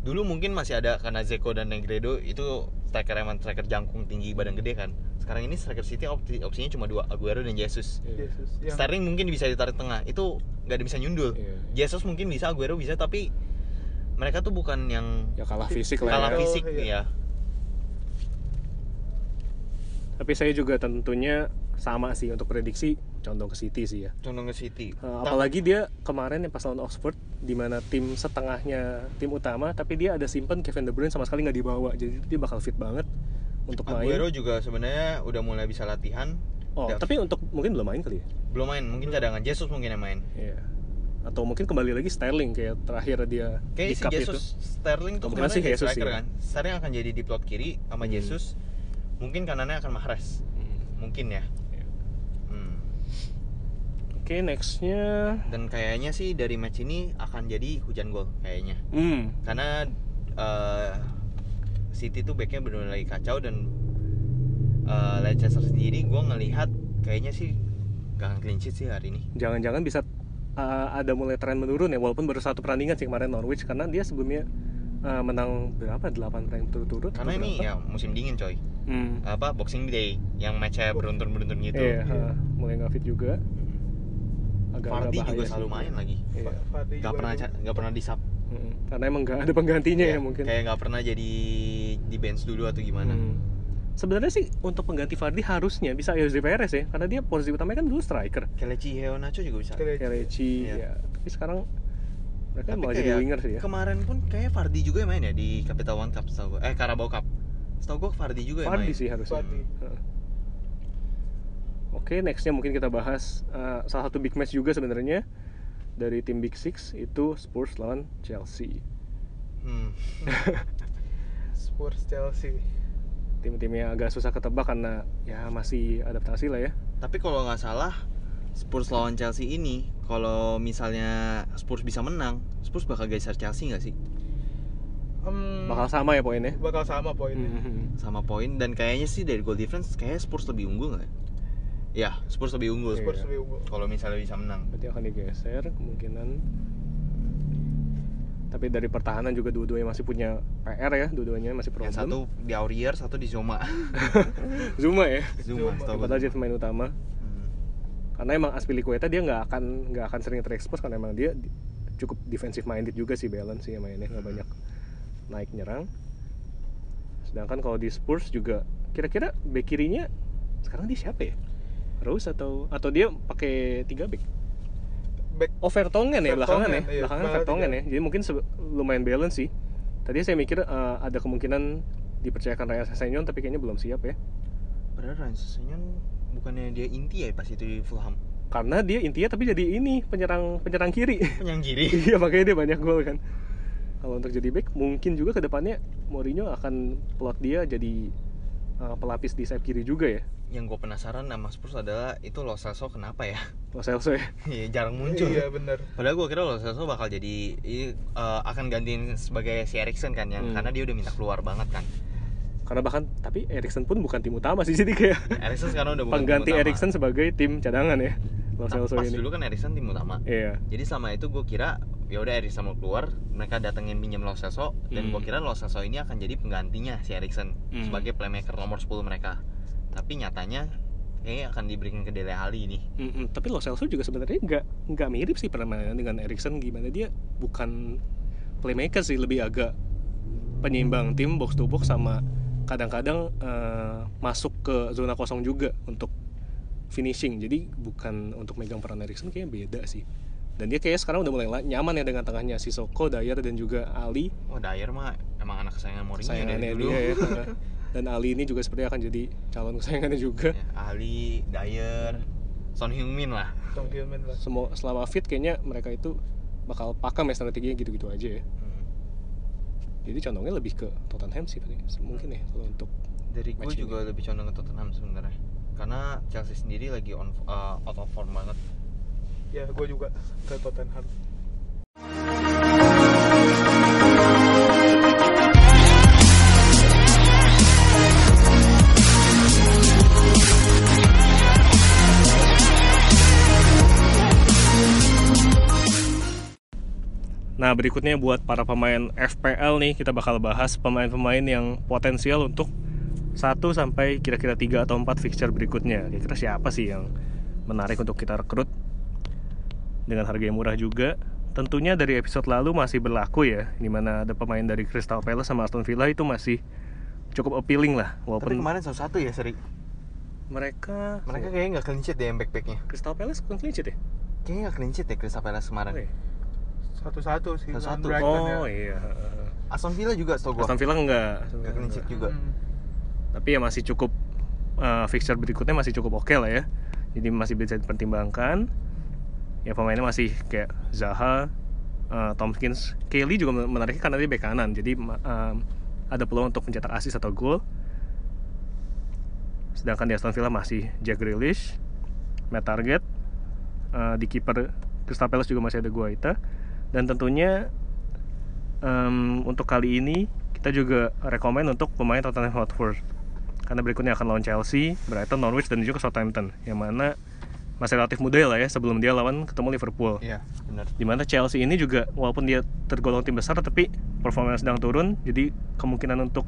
Speaker 2: dulu mungkin masih ada karena Zeko dan Negredo itu striker emang striker jangkung tinggi badan gede kan sekarang ini striker City opsi- opsinya cuma dua Aguero dan Jesus
Speaker 1: Iya.
Speaker 3: Yesus. Yang
Speaker 2: Sterling mungkin bisa ditarik tengah itu nggak ada yang bisa nyundul
Speaker 1: Iya.
Speaker 2: Jesus mungkin bisa Aguero bisa tapi mereka tuh bukan yang
Speaker 1: Ya kalah fisik lah
Speaker 2: kalah
Speaker 1: ya.
Speaker 3: Oh,
Speaker 2: fisik
Speaker 3: iya.
Speaker 2: ya
Speaker 1: Tapi saya juga tentunya sama sih untuk prediksi condong ke City sih ya.
Speaker 2: condong ke City
Speaker 1: Uh, apalagi dia kemarin yang pas lawan Oxford di mana tim setengahnya tim utama tapi dia ada simpen Kevin De Bruyne sama sekali nggak dibawa jadi dia bakal fit banget untuk main.
Speaker 2: Aguero juga sebenarnya udah mulai bisa latihan
Speaker 1: Oh,
Speaker 2: Udah-
Speaker 1: tapi untuk mungkin belum main kali ya.
Speaker 2: belum main mungkin cadangan Jesus mungkin yang main
Speaker 1: Iya. Atau mungkin kembali lagi Sterling kayak terakhir dia
Speaker 2: Kayak
Speaker 1: di
Speaker 2: si Jesus
Speaker 1: itu.
Speaker 2: Sterling tuh
Speaker 1: sih
Speaker 2: kayak
Speaker 1: Jesus
Speaker 2: striker
Speaker 1: ya.
Speaker 2: kan. Sterling akan jadi di plot kiri sama
Speaker 1: Hmm.
Speaker 2: Jesus. Mungkin kanannya akan Mahrez.
Speaker 1: Hmm.
Speaker 2: Mungkin ya.
Speaker 1: Iya.
Speaker 2: Hmm.
Speaker 1: Oke, nextnya
Speaker 2: Dan kayaknya sih dari match ini akan jadi hujan gol kayaknya.
Speaker 1: hmm,
Speaker 2: Karena eh, City tuh backnya benar-benar lagi kacau dan eh, Leicester sendiri gue ngelihat kayaknya sih gak akan clean sheet sih hari ini.
Speaker 1: jangan-jangan bisa uh, ada mulai tren menurun ya walaupun baru satu pertandingan sih kemarin Norwich karena dia sebelumnya uh, menang berapa 8 pertandingan berturut-turut
Speaker 2: Karena ini
Speaker 1: berapa?
Speaker 2: ya musim dingin coy.
Speaker 1: hmm.
Speaker 2: Apa Boxing Day yang matchnya beruntun-beruntun gitu.
Speaker 1: Iya,
Speaker 3: Iya.
Speaker 1: uh, mulai nggak fit juga agak
Speaker 2: Vardy
Speaker 1: bahaya
Speaker 2: juga selalu main lagi.
Speaker 1: Iya.
Speaker 2: Gak
Speaker 3: juga
Speaker 2: pernah
Speaker 3: itu.
Speaker 2: nggak pernah di sub.
Speaker 1: Mm-mm. karena emang nggak ada penggantinya ya, mungkin
Speaker 2: kayak nggak pernah jadi di bench dulu atau gimana
Speaker 1: Hmm. Sebenarnya sih untuk pengganti Vardy harusnya bisa Jose Perez ya karena dia posisi utamanya kan dulu striker
Speaker 2: Kelechi Heonacho juga bisa
Speaker 3: Kele-
Speaker 1: Kelechi
Speaker 2: Iya.
Speaker 1: ya tapi sekarang mereka
Speaker 2: tapi
Speaker 1: malah jadi winger sih ya
Speaker 2: kemarin pun kayak Vardy juga yang main ya di Capital One Cup setahu gue eh Carabao Cup setahu gue Vardy juga yang
Speaker 1: Vardy
Speaker 2: main
Speaker 1: sih harusnya. Heeh. Oke, nextnya mungkin kita bahas uh, salah satu big match juga sebenarnya dari tim Big Six itu Spurs lawan Chelsea.
Speaker 2: hmm.
Speaker 3: Spurs Chelsea.
Speaker 1: Tim-timnya agak susah ketebak karena ya masih adaptasi lah ya.
Speaker 2: tapi kalau nggak salah Spurs lawan Chelsea ini kalau misalnya Spurs bisa menang Spurs bakal geser Chelsea nggak sih
Speaker 3: em,
Speaker 1: bakal sama ya poinnya
Speaker 3: bakal sama poinnya.
Speaker 1: Mhm.
Speaker 2: sama poin dan kayaknya sih dari goal difference kayaknya Spurs lebih unggul nggak? Ya, Spurs lebih unggul.
Speaker 3: Spurs
Speaker 1: Iya.
Speaker 3: lebih unggul.
Speaker 2: Kalau misalnya bisa menang.
Speaker 1: berarti akan digeser kemungkinan tapi dari pertahanan juga dua-duanya masih punya PR ya dua-duanya masih problem
Speaker 2: Yang satu di Aurier, satu di Zuma.
Speaker 1: Zuma ya?
Speaker 2: Zuma,
Speaker 3: Zuma.
Speaker 1: padahal jadi pemain utama.
Speaker 2: Hmm.
Speaker 1: karena emang Aspilicueta dia nggak akan nggak akan sering terekspos karena emang dia di- cukup defensive minded juga sih balance sih mainnya nggak banyak naik nyerang. Sedangkan kalau di Spurs juga kira-kira back kirinya sekarang dia siapa ya? Rose atau atau dia pakai tiga back
Speaker 3: Back
Speaker 1: oh Vertonghen ya belakangan ya?
Speaker 3: Iya,
Speaker 1: belakangan Vertonghen ya? Jadi mungkin lumayan balance sih. Tadi saya mikir eh, ada kemungkinan dipercayakan Raya Sessegnon tapi kayaknya belum siap ya.
Speaker 2: Padahal Ryan Sessegnon bukannya dia inti ya pas itu di Fulham.
Speaker 1: karena dia intinya tapi jadi ini penyerang penyerang kiri.
Speaker 2: Penyang kiri.
Speaker 1: iya makanya dia banyak gol kan. Kalau untuk jadi back mungkin juga ke depannya Mourinho akan plot dia jadi uh, pelapis di sayap kiri juga ya
Speaker 2: Yang gue penasaran sama Spurs adalah itu Lo Celso kenapa ya?
Speaker 1: Lo Celso ya
Speaker 2: Iya, jarang muncul.
Speaker 3: Iya benar.
Speaker 2: Padahal gue kira Lo Celso bakal jadi eh, akan gantiin sebagai si Erikson kan yang
Speaker 1: Hmm.
Speaker 2: karena dia udah minta keluar banget kan.
Speaker 1: Karena bahkan tapi Erikson pun bukan tim utama sih jadi kayak
Speaker 2: Erikson sekarang udah bukan
Speaker 1: pengganti. Erikson sebagai tim cadangan ya Lo
Speaker 2: Nah,
Speaker 1: Celso
Speaker 2: pas
Speaker 1: ini
Speaker 2: dulu kan Erikson tim utama.
Speaker 1: iya
Speaker 2: Jadi selama itu gue kira ya udah Erikson mau keluar, mereka datengin pinjam Lo Celso dan
Speaker 1: Hmm.
Speaker 2: gue kira Lo Celso ini akan jadi penggantinya si Erikson
Speaker 1: Hmm.
Speaker 2: sebagai playmaker nomor 10 mereka. Tapi nyatanya kayaknya akan diberikan ke Dele Alli ini.
Speaker 1: Mm-mm, tapi Lo Celso juga sebenarnya nggak nggak mirip sih permainan dengan Erikson gimana dia bukan playmaker sih lebih agak penyeimbang tim box to box sama kadang-kadang eh, masuk ke zona kosong juga untuk finishing jadi bukan untuk megang peran Erikson kayaknya beda sih dan dia kayak sekarang udah mulai la- nyaman ya dengan tengahnya Sissoko, Dyer dan juga Ali
Speaker 2: Oh Dyer mah emang anak kesayangan Mourinho dari
Speaker 1: sayangannya
Speaker 2: dulu.
Speaker 1: dia ya dan Ali ini juga sepertinya akan jadi calon kesayangannya juga
Speaker 2: Ya, Ali, Dyer, Son Heung-min lah.
Speaker 3: Song Heung-min lah.
Speaker 1: semua selama fit kayaknya mereka itu bakal pakam ya strateginya gitu-gitu aja ya
Speaker 2: Hmm.
Speaker 1: Jadi condongnya lebih ke Tottenham sih mungkin ya kalau untuk
Speaker 2: Dari gue
Speaker 1: ini.
Speaker 2: juga lebih condong ke Tottenham sebenarnya. Karena Chelsea sendiri lagi on uh, out of form banget.
Speaker 3: Ya, gue juga ke Tottenham.
Speaker 1: Nah berikutnya buat para pemain FPL nih kita bakal bahas pemain-pemain yang potensial untuk 1 sampai kira-kira 3 atau 4 fixture berikutnya. Kira-kira siapa sih yang menarik untuk kita rekrut dengan harga yang murah juga. Tentunya dari episode lalu masih berlaku ya, di mana ada pemain dari Crystal Palace sama Aston Villa itu masih cukup appealing lah,
Speaker 2: Tapi
Speaker 1: walaupun
Speaker 2: kemarin satu-satu ya seri.
Speaker 1: mereka
Speaker 2: Mereka kayaknya nggak clean sheet deh yang back-backnya.
Speaker 1: Crystal Palace clean sheet ya?
Speaker 2: Kayaknya nggak clean sheet ya Crystal Palace kemarin.
Speaker 1: Oh, iya.
Speaker 3: Satu-satu sih.
Speaker 2: Satu-satu.
Speaker 3: Brighton ya.
Speaker 1: Oh iya.
Speaker 2: Aston Villa juga setahu gue.
Speaker 1: Aston Villa enggak.
Speaker 2: Nggak clean sheet juga.
Speaker 3: Hmm.
Speaker 1: tapi ya masih cukup uh, fixture berikutnya masih cukup oke lah ya jadi masih bisa dipertimbangkan ya pemainnya masih kayak Zaha uh, Tompkins Kelly juga menarik karena dia bek kanan jadi um, ada peluang untuk mencetak assist atau gol sedangkan di Aston Villa masih Jack Grealish Matt Target uh, di kiper Crystal Palace juga masih ada Guaita dan tentunya em, untuk kali ini kita juga rekomend untuk pemain Tottenham Hotspur karena berikutnya akan lawan Chelsea, Brighton, Norwich dan juga Southampton yang mana masih relatif muda lah ya sebelum dia lawan ketemu Liverpool.
Speaker 2: Iya, benar.
Speaker 1: Di mana Chelsea ini juga walaupun dia tergolong tim besar tapi performanya sedang turun, jadi kemungkinan untuk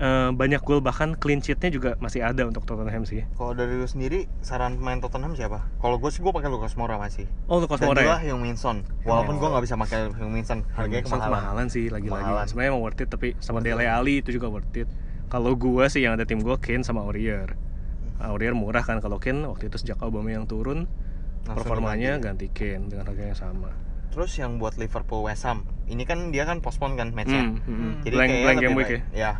Speaker 1: eh, banyak gol bahkan clean sheetnya juga masih ada untuk Tottenham sih.
Speaker 2: Kalau dari lu sendiri, saran pemain Tottenham siapa? Kalau gue sih gue pakai Lucas Moura masih.
Speaker 1: Oh
Speaker 2: Dan
Speaker 1: Moura
Speaker 2: juga
Speaker 1: ya?
Speaker 2: Son. Walaupun gue nggak bisa pakai Heung Min Son, harganya kemahalan.
Speaker 1: kemahalan sih lagi-lagi. Sebenarnya emang worth it tapi sama. Dele Alli itu juga worth it. Kalau gua sih yang ada tim gua Kane sama Aurier. Aurier murah kan kalau Kane waktu itu sejak Aubameyang turun
Speaker 2: Langsung
Speaker 1: performanya ganti Kane dengan harganya sama.
Speaker 2: Terus yang buat Liverpool West Ham, ini kan dia kan postpone kan matchnya.
Speaker 1: Hmm, hmm.
Speaker 3: Hmm.
Speaker 2: Jadi
Speaker 1: blank, blank game week ya.
Speaker 2: baik- Ya,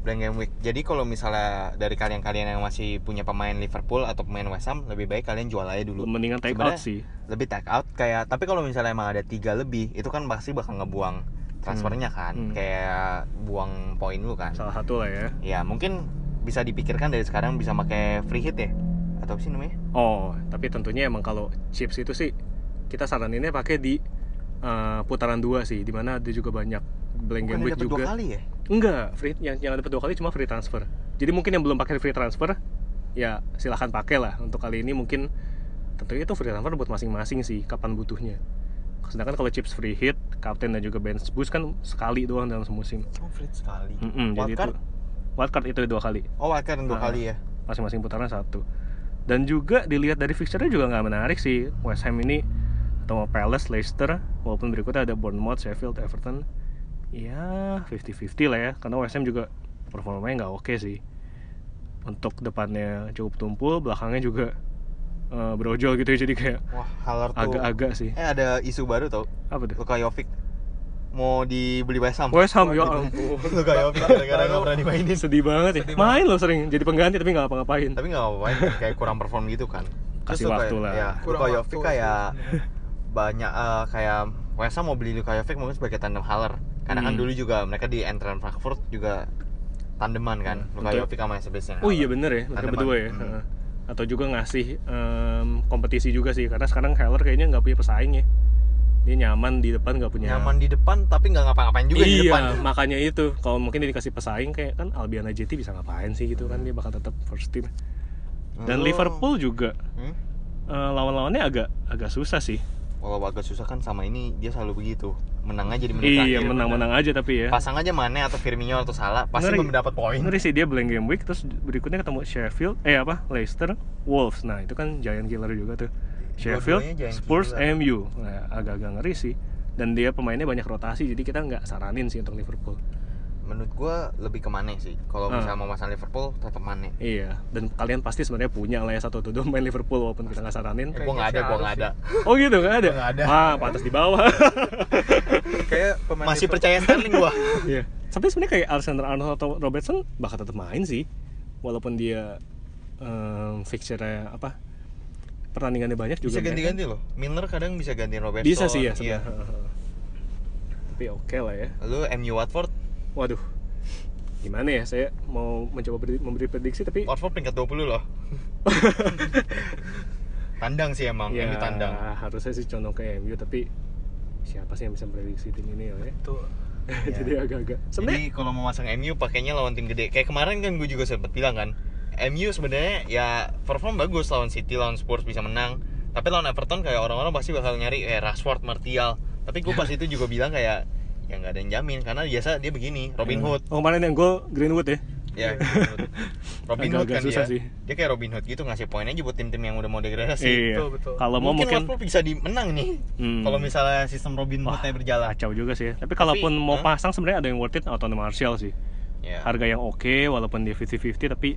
Speaker 2: blank game week. Jadi kalau misalnya dari kalian-kalian yang masih punya pemain Liverpool atau pemain West Ham, lebih baik kalian jual aja dulu.
Speaker 1: Mendingan take
Speaker 2: Sebenarnya
Speaker 1: out sih.
Speaker 2: Lebih take out kayak tapi kalau misalnya emang ada tiga lebih, itu kan pasti bakal ngebuang transfernya kan.
Speaker 1: Hmm.
Speaker 2: Kayak buang poin lu kan.
Speaker 1: Salah satu lah ya.
Speaker 2: Ya, mungkin bisa dipikirkan dari sekarang bisa pakai free hit ya. Atau apa sih namanya?
Speaker 1: Oh, tapi tentunya emang kalau chips itu sih kita saraninnya pakai di uh, putaran dua sih, di mana ada juga banyak blank game week juga
Speaker 2: dua kali ya?
Speaker 1: Enggak free yang yang dapat dua kali cuma free transfer. Jadi mungkin yang belum pakai free transfer ya silahkan pakai lah. Untuk kali ini mungkin tentunya itu free transfer buat masing-masing sih kapan butuhnya. Sedangkan kalau chips free hit captain dan juga bench boost kan sekali doang dalam semusim.
Speaker 2: Oh free sekali.
Speaker 1: Mm-mm, jadi
Speaker 2: Wildcard?
Speaker 1: itu wildcard itu dua kali.
Speaker 2: Oh wildcard dua
Speaker 1: Ah.
Speaker 2: kali ya?
Speaker 1: masing-masing putaran satu. Dan juga dilihat dari fixture juga nggak menarik sih. West Ham ini atau Palace, Leicester walaupun berikutnya ada Bournemouth, Sheffield, Everton. Ya 50-50 lah ya karena West Ham juga performanya nggak oke sih. Untuk depannya cukup tumpul belakangnya juga eh, brojol gitu ya jadi kayak
Speaker 2: wah
Speaker 1: agak-agak sih.
Speaker 2: Eh ada isu baru tau.
Speaker 1: Apa tuh?
Speaker 2: Luka Jovic mau dibeli West Ham?
Speaker 1: West Ham ya ampun.
Speaker 2: Luka Jovic gara-gara nggak pernah dimainin
Speaker 1: sedih banget ya
Speaker 3: Sedih
Speaker 1: main loh sering jadi pengganti tapi nggak apa-ngapain.
Speaker 2: Tapi nggak apa-apa kan, kayak kurang perform gitu kan.
Speaker 1: Kasih waktu
Speaker 2: kayak-
Speaker 1: lah.
Speaker 2: ya,
Speaker 3: Kurang
Speaker 2: Luka Jovic kayak. Banyak eh, kayak West Ham mau beli Luka Jovic mungkin sebagai tandem Haller karena kan
Speaker 1: Hmm.
Speaker 2: dulu juga mereka di Eintracht Frankfurt juga tandeman kan
Speaker 1: Hmm.
Speaker 2: Luka Jovic sama Sebastian
Speaker 1: Oh iya bener ya, mereka berdua ya.
Speaker 2: Hmm.
Speaker 1: Atau juga ngasih em, kompetisi juga sih, karena sekarang Heller kayaknya nggak punya pesaing ya. Dia nyaman di depan nggak punya.
Speaker 2: nyaman di depan tapi nggak ngapa-ngapain juga di depan
Speaker 1: iya, makanya itu. Kalau mungkin dia dikasih pesaing kayak kan Albiana JT bisa ngapain sih gitu kan dia bakal tetap first team. Dan
Speaker 2: Lu-
Speaker 1: Liverpool juga
Speaker 2: Hmm?
Speaker 1: eh, lawan-lawannya agak agak susah sih.
Speaker 2: Walau agak susah kan sama ini dia selalu begitu. Menang aja di menit
Speaker 1: Iya, menang-menang aja tapi ya.
Speaker 2: pasang aja Mane atau Firmino atau Salah pasti
Speaker 1: Ngeri.
Speaker 2: mendapat poin.
Speaker 1: Ngeri sih dia blank game week terus berikutnya ketemu Sheffield eh apa? Leicester Wolves. Nah itu kan giant killer juga tuh. Sheffield Spurs
Speaker 2: killer.
Speaker 1: MU nah, agak-agak ngeri sih. Dan dia pemainnya banyak rotasi jadi kita nggak saranin sih untuk Liverpool
Speaker 2: menurut gua lebih ke Mane sih. Kalau
Speaker 1: Ah.
Speaker 2: misalnya mau masang Liverpool tetap Mane.
Speaker 1: Iya dan kalian pasti sebenarnya punya lah ya satu atau dua main Liverpool walaupun kita nggak saranin.
Speaker 2: Eh, gua nggak ada
Speaker 3: sih
Speaker 2: nggak ada.
Speaker 1: Oh gitu nggak ada?
Speaker 2: Nggak ada.
Speaker 1: ah pantas di bawah.
Speaker 3: Kayak pemain
Speaker 2: masih
Speaker 3: Liverpool-
Speaker 2: percaya Sterling gua.
Speaker 1: Iya. Tapi sebenarnya kayak Alexander Arnold atau Robertson bakal tetap main sih. Walaupun dia em, fixture apa pertandingannya banyak juga
Speaker 2: bisa ganti-ganti loh. Milner kadang bisa ganti Robertson.
Speaker 1: Bisa sih ya
Speaker 2: iya.
Speaker 1: sebenarnya. Tapi oke lah ya.
Speaker 2: Lalu MU Watford
Speaker 1: waduh gimana ya saya mau mencoba beri- memberi prediksi tapi
Speaker 2: Watford peringkat 20 loh tandang sih emang
Speaker 1: ya
Speaker 2: MU tandang
Speaker 1: harusnya sih condong ke MU tapi siapa sih yang bisa prediksi tim ini ya
Speaker 3: tuh
Speaker 1: jadi agak-agak
Speaker 2: Jadi kalau mau masang MU pakainya lawan tim gede. Kayak kemarin kan gue juga sempat bilang kan, MU sebenarnya ya perform bagus lawan City, lawan Spurs bisa menang. Tapi lawan Everton kayak orang-orang pasti bakal nyari kayak Rashford, Martial. Tapi gue pas itu juga bilang kayak ya nggak ada yang jamin karena biasa dia begini, Robin Hood.
Speaker 1: oh, kemarin yang gol Greenwood ya
Speaker 2: Ya, Robin Hood. Robin Hood
Speaker 1: Agak-agak
Speaker 2: kan
Speaker 1: susah
Speaker 2: dia.
Speaker 1: sih.
Speaker 2: Dia kayak Robin Hood gitu ngasih poin aja buat tim-tim yang udah mau degradasi.
Speaker 1: iya
Speaker 3: betul, betul.
Speaker 1: kalau mau
Speaker 2: mungkin,
Speaker 1: mungkin
Speaker 2: Watford bisa dimenang nih.
Speaker 1: Hmm.
Speaker 2: Kalau misalnya sistem Robin Hoodnya berjalan.
Speaker 1: kacau juga sih tapi kalaupun mau
Speaker 2: Hah?
Speaker 1: pasang sebenarnya ada yang worth it Anthony Martial sih
Speaker 2: Ya.
Speaker 1: harga yang oke walaupun dia 50-50 tapi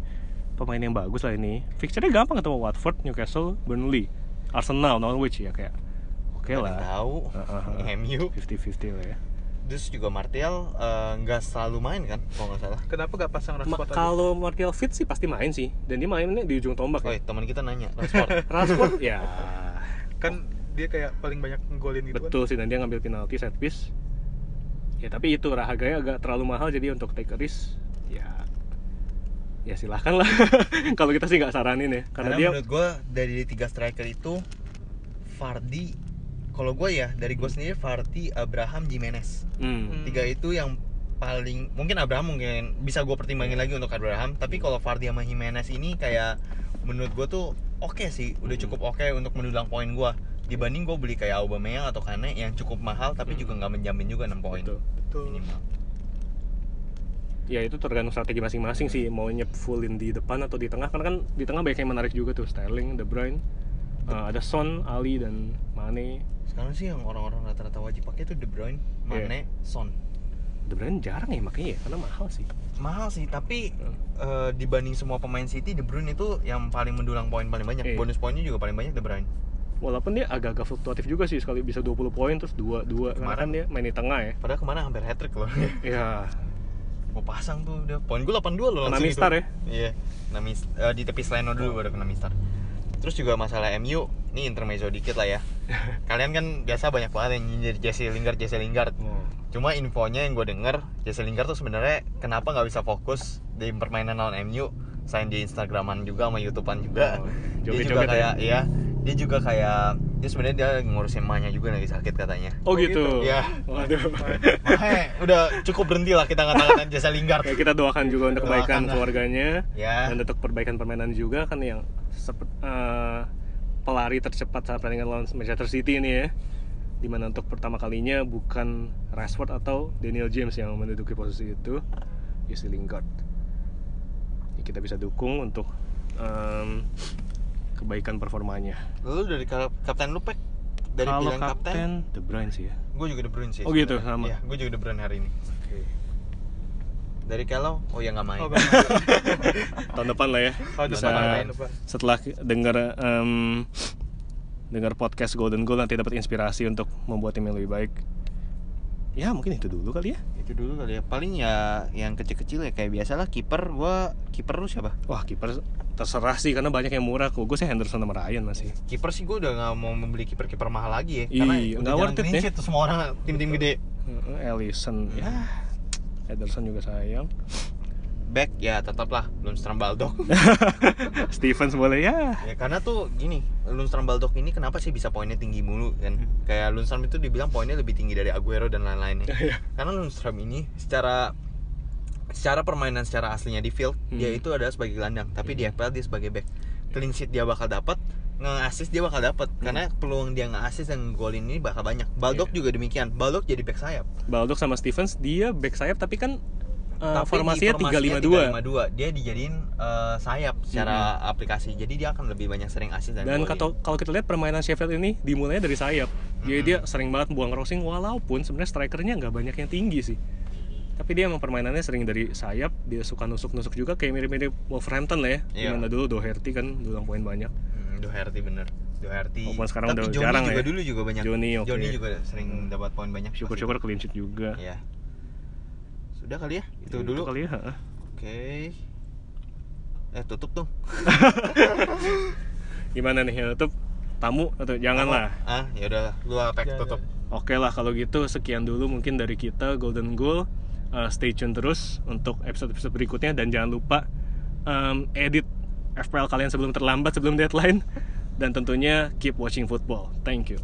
Speaker 1: pemain yang bagus lah ini fixture-nya gampang ketemu Watford, Newcastle, Burnley, Arsenal, Norwich ya kayak oke
Speaker 2: yang
Speaker 1: lah
Speaker 2: tahu.
Speaker 1: Heeh.
Speaker 2: MU.
Speaker 1: 50-50 lah ya
Speaker 2: Terus juga Martial eh, nggak selalu main kan, kalau nggak salah.
Speaker 3: kenapa gak pasang
Speaker 1: Ma-
Speaker 3: Rashford aja
Speaker 1: kalau Martial fit sih pasti main sih. Dan dia mainnya di ujung tombak
Speaker 2: Oh,
Speaker 1: ya
Speaker 2: teman kita nanya, Rashford.
Speaker 1: Rashford ya.
Speaker 3: Kan dia kayak paling banyak golin gitu
Speaker 1: betul sih dan dia ngambil penalti set piece. Ya tapi itu harganya agak terlalu mahal jadi untuk take a risk ya. Ya silahkan lah. Kalau kita sih nggak saranin ya karena,
Speaker 2: Karena
Speaker 1: dia
Speaker 2: menurut gue dari tiga striker itu Fardi kalau gue ya dari gue sendiri Fardi Abraham Jimenez.
Speaker 1: Hmm,
Speaker 2: tiga itu yang paling mungkin Abraham mungkin bisa gue pertimbangin lagi untuk Abraham tapi kalau Fardi sama Jimenez ini kayak menurut gue tuh oke sih udah
Speaker 1: Hmm.
Speaker 2: cukup oke untuk mendulang poin gue dibanding gue beli kayak Aubameyang atau Kane yang cukup mahal tapi
Speaker 1: Hmm.
Speaker 2: juga nggak menjamin juga 6 poin.
Speaker 1: Betul.
Speaker 3: betul.
Speaker 2: Minimal.
Speaker 1: Ya itu tergantung strategi masing-masing sih mau nyep fullin di depan atau di tengah. Karena kan di tengah banyak yang menarik juga tuh Sterling, De Bruyne uh, ada Son, Ali dan Mane.
Speaker 2: Sekarang sih yang orang-orang rata-rata wajib pakai itu De Bruyne,
Speaker 1: Iya.
Speaker 2: Mane, Son.
Speaker 1: De Bruyne jarang ya makanya ya karena mahal sih.
Speaker 2: Mahal sih tapi
Speaker 1: Hmm.
Speaker 2: eh, dibanding semua pemain City De Bruyne itu yang paling mendulang poin paling banyak.
Speaker 1: Iya.
Speaker 2: bonus poinnya juga paling banyak De Bruyne.
Speaker 1: Walaupun dia agak-agak fluktuatif juga sih sekali bisa 20 poin terus 2 2 karena
Speaker 2: Kemarin-
Speaker 1: kan dia main di tengah ya.
Speaker 2: Padahal ke mana hampir hat trick loh.
Speaker 1: Ya
Speaker 2: mau pasang tuh udah. Poin gue 82 loh
Speaker 1: Kena
Speaker 2: langsung
Speaker 1: mistar
Speaker 2: itu.
Speaker 1: ya?
Speaker 2: iya kena mis- eh, di tepi Sleno dulu baru kena mistar terus juga masalah MU ini intermezzo dikit lah ya. Kalian kan biasa banyak banget yang nyindir Jesse Lingard Jesse Lingard.
Speaker 1: Oh.
Speaker 2: cuma infonya yang gue denger Jesse Lingard tuh sebenarnya kenapa nggak bisa fokus di permainan lawan MU selain di Instagraman juga sama YouTubean juga
Speaker 1: Oh,
Speaker 2: dia
Speaker 1: joget-joget
Speaker 2: juga
Speaker 1: ya?
Speaker 2: kayak ya dia juga kayak dia sebenarnya dia ngurusin emaknya juga lagi sakit katanya
Speaker 1: Oh,
Speaker 3: Oh,
Speaker 1: gitu.
Speaker 2: Iya.
Speaker 1: Waduh.
Speaker 2: Makanya udah cukup berhenti lah kita ngata-ngatain jasa Lingard
Speaker 1: Ya, kita doakan juga untuk
Speaker 2: Doakan
Speaker 1: kebaikan
Speaker 2: lah.
Speaker 1: keluarganya
Speaker 2: Ya.
Speaker 1: dan untuk perbaikan permainan juga kan yang eh, pelari tercepat saat pertandingan lawan Manchester City ini ya di mana untuk pertama kalinya bukan Rashford atau Daniel James yang menduduki posisi itu Jesse Lingard Ya, kita bisa dukung untuk em, kebaikan performanya
Speaker 2: Lalu dari kap- kapten lu Pek? Dari
Speaker 1: kalau
Speaker 2: pilihan kapten,
Speaker 1: kapten De Bruyne sih ya
Speaker 2: gue juga De Bruyne sih
Speaker 1: Oh, gitu,
Speaker 2: sebenarnya.
Speaker 1: sama.
Speaker 2: Iya, gue juga De Bruyne hari ini
Speaker 1: oke
Speaker 2: Dari Kalau, oh ya nggak main
Speaker 3: Oh, Bang.
Speaker 1: tahun depan lah ya
Speaker 3: Oh,
Speaker 1: bisa
Speaker 3: depan, depan.
Speaker 1: setelah dengar em, dengar podcast Golden Goal nanti dapat inspirasi untuk membuat tim yang lebih baik ya mungkin itu dulu kali ya.
Speaker 2: Itu dulu kali ya, paling ya yang kecil-kecil ya kayak biasalah. Kiper gue, kiper lu siapa?
Speaker 1: wah kiper terserah sih karena banyak yang murah kok. Gue sih Henderson sama Ryan masih.
Speaker 2: Kiper sih gue udah nggak mau membeli kiper-kiper mahal lagi ya.
Speaker 1: Iya,
Speaker 2: Karena
Speaker 1: nggak worth it ya.
Speaker 2: tuh semua orang tim-tim gede.
Speaker 1: Ellison. Ya Henderson juga sayang
Speaker 2: Back ya tetaplah Lundstram Baldock.
Speaker 1: Stevens boleh ya.
Speaker 2: Ya karena tuh gini Lundstram Baldock ini kenapa sih bisa poinnya tinggi mulu kan? Kayak Lundstram itu dibilang poinnya lebih tinggi dari Aguero dan lain-lainnya
Speaker 1: Iya.
Speaker 2: karena Lundstram ini secara secara permainan secara aslinya di field dia
Speaker 1: Hmm.
Speaker 2: itu adalah sebagai gelandang. Tapi di FPL dia sebagai back. Clean sheet dia bakal dapat nge-assist dia bakal dapat
Speaker 1: Hmm.
Speaker 2: karena peluang dia nge-assist dan golin ini bakal banyak. Baldock
Speaker 1: Iya.
Speaker 2: juga demikian. Baldock jadi back sayap.
Speaker 1: Baldock sama Stevens dia back sayap tapi kan eh,
Speaker 2: Tapi
Speaker 1: formasinya
Speaker 2: di
Speaker 1: 352
Speaker 2: 352 dia dijadiin eh, sayap secara aplikasi jadi dia akan lebih banyak sering assist dan,
Speaker 1: Dan kalau kalau kita lihat permainan Sheffield ini dimulainya dari sayap. Jadi dia sering banget buang crossing walaupun sebenarnya strikernya nggak banyak yang tinggi sih. Tapi dia emang permainannya sering dari sayap, dia suka nusuk-nusuk juga kayak mirip-mirip Wolverhampton lah ya.
Speaker 2: Iya.
Speaker 1: Di mana dulu Doherty kan dulang poin banyak.
Speaker 2: Hmm, Doherty bener. Doherty.
Speaker 1: Walaupun sekarang
Speaker 2: Tapi
Speaker 1: udah
Speaker 2: Johnny
Speaker 1: jarang
Speaker 2: juga
Speaker 1: ya.
Speaker 2: dulu juga banyak.
Speaker 1: Johnny, oke.
Speaker 2: Johnny juga sering dapat poin banyak.
Speaker 1: Syukur-syukur clean sheet juga.
Speaker 2: Iya. Sudah kali ya? Itu
Speaker 1: Gitu
Speaker 2: dulu.
Speaker 1: kali ya. heeh.
Speaker 2: Oke. Eh tutup dong.
Speaker 1: Gimana nih ya tutup? Tamu atau janganlah.
Speaker 2: Ah, ya udah lu apa
Speaker 3: Jangan,
Speaker 2: tutup.
Speaker 1: Oke lah kalau gitu sekian dulu mungkin dari kita Golden Goal. Uh, stay tune terus untuk episode-episode berikutnya dan jangan lupa um, edit FPL kalian sebelum terlambat sebelum deadline dan tentunya keep watching football. Thank you.